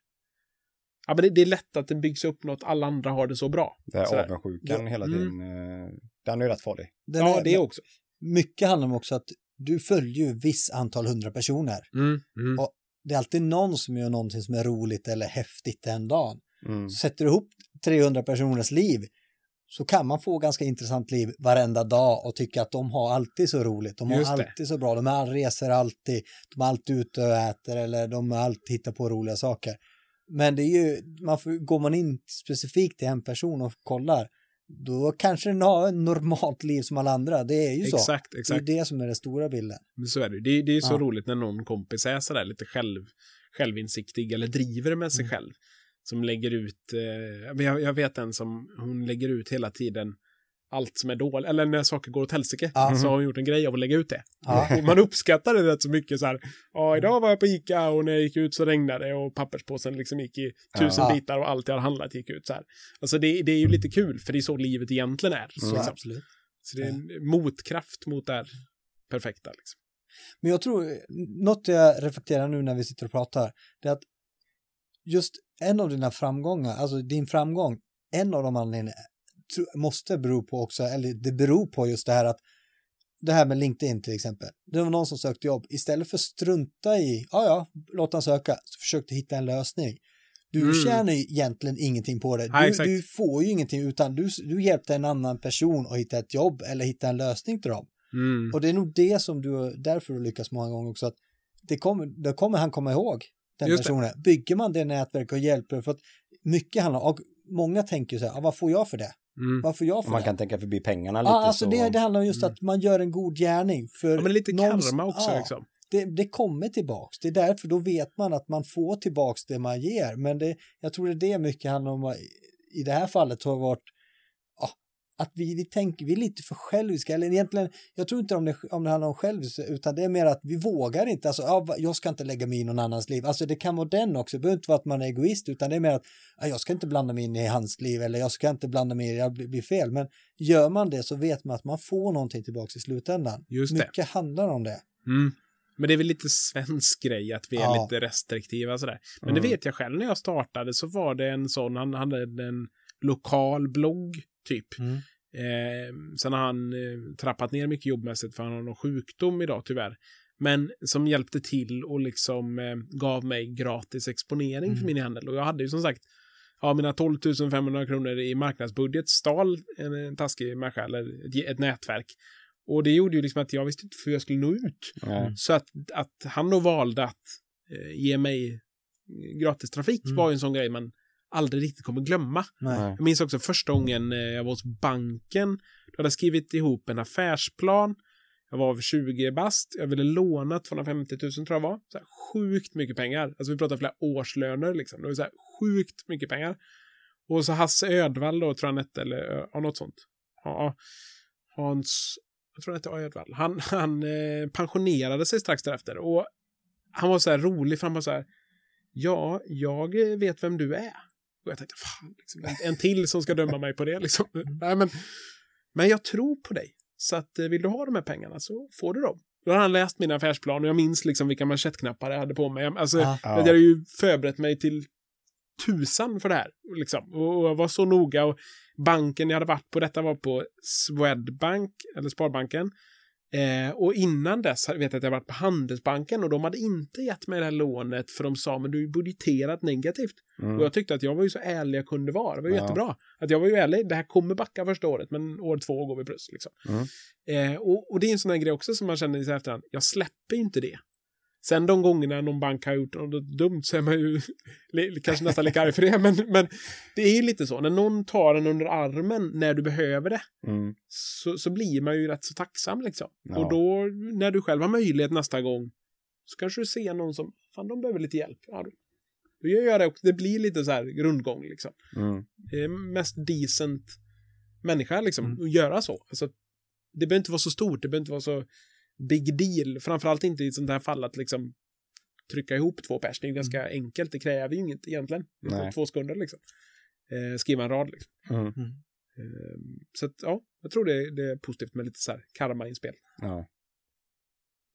Speaker 3: Ja, men det, det, är lätt att det byggs upp något, alla andra har det så bra.
Speaker 2: Det är avundsjukan hela
Speaker 3: Mm.
Speaker 2: tiden, eh, den är ju rätt farlig.
Speaker 4: Den
Speaker 3: ja,
Speaker 4: är-
Speaker 3: det också.
Speaker 4: Mycket handlar om också att du följer ju viss antal hundra personer.
Speaker 3: Mm, mm.
Speaker 4: Och det är alltid någon som gör någonting som är roligt eller häftigt den dagen.
Speaker 2: Mm.
Speaker 4: Sätter du ihop 300 personers liv så kan man få ganska intressant liv varenda dag och tycka att de har alltid så roligt, de har alltid så bra, de är reser alltid, de är alltid ute och äter eller de har alltid hittar på roliga saker. Men det är ju, man får, går man in specifikt till en person och kollar, då kanske den har ett normalt liv som alla andra, det är ju så.
Speaker 3: Exakt,
Speaker 4: Det är
Speaker 3: exakt.
Speaker 4: det som är den stora bilden.
Speaker 3: Men Så är det ju. det. är- Det är så
Speaker 4: Ja.
Speaker 3: roligt när någon kompis är sådär lite själv, självinsiktig eller driver med sig
Speaker 4: Mm.
Speaker 3: själv. Som lägger ut, eh, jag, jag vet en som hon lägger ut hela tiden allt som är dåligt, eller när saker går åt helsike,
Speaker 4: Ja.
Speaker 3: så har hon gjort en grej av att lägga ut det.
Speaker 4: Ja.
Speaker 3: Och man uppskattar det rätt så mycket så här, ja idag var jag på Ica och när jag gick ut så regnade det och papperspåsen liksom gick i tusen
Speaker 4: Ja.
Speaker 3: bitar och allt jag hade handlat gick ut så här. Alltså det, det är ju lite kul, för det är så livet egentligen är. Så,
Speaker 2: Mm.
Speaker 3: liksom.
Speaker 4: absolut.
Speaker 3: så det är en motkraft mot det här perfekta. Liksom.
Speaker 4: Men jag tror, något jag reflekterar nu när vi sitter och pratar, det är att just en av dina framgångar, alltså din framgång, en av de anledningarna måste bero på också, eller det beror på just det här att det här med LinkedIn till exempel. Det var någon som sökte jobb. Istället för att strunta i, ja ja, låt han söka, så försökte hitta en lösning. Du
Speaker 3: Mm.
Speaker 4: tjänar ju egentligen ingenting på det. Du,
Speaker 3: exakt.
Speaker 4: du får ju ingenting utan du, du hjälpte en annan person att hitta ett jobb eller hitta en lösning till dem.
Speaker 3: Mm.
Speaker 4: Och det är nog det som du, därför du lyckas många gånger också, att det kommer, det kommer han komma ihåg, den
Speaker 3: Just det.
Speaker 4: personen. Bygger man det nätverk och hjälper, för att mycket handlar om, och många tänker så här, ah, vad får jag för det?
Speaker 3: Mm.
Speaker 4: Vad får jag för
Speaker 2: Man
Speaker 4: det?
Speaker 2: kan tänka förbi pengarna lite
Speaker 4: Ja, alltså
Speaker 2: så.
Speaker 4: det, det handlar om just att man gör en god gärning. För
Speaker 3: Ja, men lite
Speaker 4: någons-
Speaker 3: karma också
Speaker 4: ja,
Speaker 3: liksom.
Speaker 4: det, det kommer tillbaks. Det är därför då vet man att man får tillbaks det man ger. Men det, jag tror det är det mycket handlar om i det här fallet har varit att vi, vi tänker, vi är lite för själviska. Eller egentligen, jag tror inte om det, om det handlar om själviska, utan det är mer att vi vågar inte. Alltså, ja, jag ska inte lägga mig i någon annans liv. Alltså det kan vara den också. Det behöver inte vara att man är egoist, utan det är mer att ja, jag ska inte blanda mig in i hans liv eller jag ska inte blanda mig i, jag blir, blir fel. Men gör man det så vet man att man får någonting tillbaks i slutändan.
Speaker 3: Just det.
Speaker 4: Mycket handlar om det.
Speaker 3: Mm. Men det är väl lite svensk grej att vi är
Speaker 4: Ja.
Speaker 3: lite restriktiva sådär. Men
Speaker 2: Mm.
Speaker 3: det vet jag själv när jag startade så var det en sån, han hade en lokal blogg typ.
Speaker 4: Mm.
Speaker 3: Eh, sen har han eh, trappat ner mycket jobbmässigt för han har någon sjukdom idag tyvärr. Men som hjälpte till och liksom eh, gav mig gratis exponering för
Speaker 4: Mm.
Speaker 3: min handel. Och jag hade ju som sagt Ja, mina 12 500 kronor i marknadsbudget stal en, en taskig människa eller ett, ett nätverk. Och det gjorde ju liksom att jag visste inte hur jag skulle nå ut.
Speaker 2: Nej.
Speaker 3: Så att, att han då valde att eh, ge mig gratis trafik
Speaker 4: Mm.
Speaker 3: var ju en sån grej man aldrig riktigt kommer glömma.
Speaker 4: Nej.
Speaker 3: Jag minns också första gången eh, jag var hos banken. Då hade jag skrivit ihop en affärsplan. Jag var över 20 bast. Jag ville låna 250 000 tror jag var. Så här, sjukt mycket pengar. Alltså vi pratar flera årslöner liksom. Det var så här, sjukt mycket pengar. Och så Hasse Ödvall då, tror jag han hette, eller ja, något sånt. Ja, Hans, jag tror han hette Ödvall. Han, han eh, pensionerade sig strax därefter. Och han var så här rolig, för han var så här, ja, jag vet vem du är. Och jag tänkte, fan, liksom, en, en till som ska döma mig på det liksom. Nej, men, men jag tror på dig. Så att eh, vill du ha de här pengarna så får du dem. Då har han läst min affärsplan och jag minns liksom vilka manschettknappar jag hade på mig. Alltså.
Speaker 4: Ja.
Speaker 3: jag hade ju förberett mig till tusan för det här. Liksom. Och jag var så noga. Och banken jag hade varit på, detta var på Swedbank, eller Sparbanken. Eh, och innan dess vet jag att jag varit på Handelsbanken och de hade inte gett mig det här lånet för de sa men du är budgeterat negativt.
Speaker 2: Mm.
Speaker 3: Och jag tyckte att jag var ju så ärlig jag kunde vara. Det var ju
Speaker 2: Ja.
Speaker 3: jättebra. Att jag var ju ärlig. Det här kommer backa första året, men år två går vi plus. Liksom.
Speaker 2: Mm.
Speaker 3: Eh, och, och det är en sån här grej också som man känner i efterhand. Jag släpper inte det. Sen de gångerna någon bank har gjort något dumt så är man ju kanske nästan lika arg för det. Men, men det är ju lite så. När någon tar en under armen när du behöver det
Speaker 2: Mm.
Speaker 3: så, så blir man ju rätt så tacksam liksom.
Speaker 2: Ja.
Speaker 3: Och då när du själv har möjlighet nästa gång så kanske du ser någon som, fan de behöver lite hjälp. Ja, då, då gör jag det också. Det blir lite så här rundgång liksom.
Speaker 2: Mm.
Speaker 3: Det är mest decent människa liksom
Speaker 4: Mm.
Speaker 3: att göra så. Alltså, det behöver inte vara så stort, det behöver inte vara så big deal. Framförallt inte i ett sånt här fall att liksom trycka ihop två pers. Det är ju ganska enkelt, det kräver ju inget egentligen.
Speaker 2: Nej.
Speaker 3: Två sekunder liksom. Eh, skriva en rad liksom.
Speaker 2: Mm.
Speaker 3: Eh, så att, ja, jag tror det, det är positivt med lite så här karma-inspel.
Speaker 2: Ja.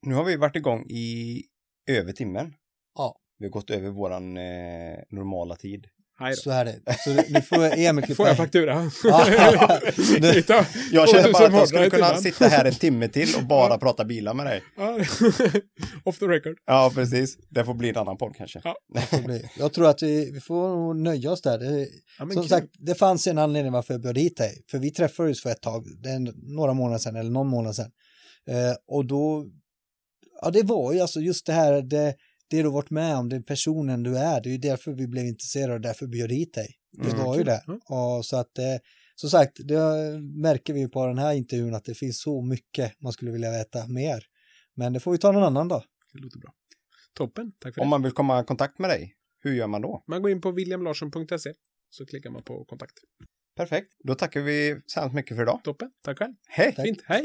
Speaker 2: Nu har vi varit igång i över timmen.
Speaker 4: Ja.
Speaker 2: Vi har gått över våran eh, normala tid.
Speaker 4: Så är det. Så nu får Emil klippa.
Speaker 3: Får jag faktura?
Speaker 4: Ja.
Speaker 3: Titta.
Speaker 2: Jag känner bara att jag skulle
Speaker 3: 2000
Speaker 2: kunna sitta här en timme till och bara prata bilar med dig.
Speaker 3: Ja. Off the record.
Speaker 2: Ja, precis. Det får bli en annan podd kanske.
Speaker 3: Ja.
Speaker 4: Jag tror att vi, vi får nog nöja oss där. Det,
Speaker 3: Ja,
Speaker 4: som
Speaker 3: kul.
Speaker 4: sagt, det fanns en anledning varför jag bjöd hit dig. För vi träffades för ett tag, det är några månader sedan eller någon månad sedan. Eh, och då, ja det var ju alltså just det här, det, det du har varit med om, den personen du är, det är ju därför vi blev intresserade och därför bjöd hit dig. Det
Speaker 2: Mm,
Speaker 4: var ju det.
Speaker 3: Ja.
Speaker 4: Och så att, eh, som sagt, det märker vi på den här intervjun att det finns så mycket man skulle vilja veta mer. Men det får vi ta någon annan dag.
Speaker 3: Det låter bra. Toppen, tack för
Speaker 2: Om
Speaker 3: det.
Speaker 2: man vill komma i kontakt med dig, hur gör man då?
Speaker 3: Man går in på williamlarsson.se så klickar man på kontakt.
Speaker 2: Perfekt. Då tackar vi så hemskt mycket för idag.
Speaker 3: Toppen, tack själv.
Speaker 2: Hej!
Speaker 4: Tack.
Speaker 3: Fint, hej!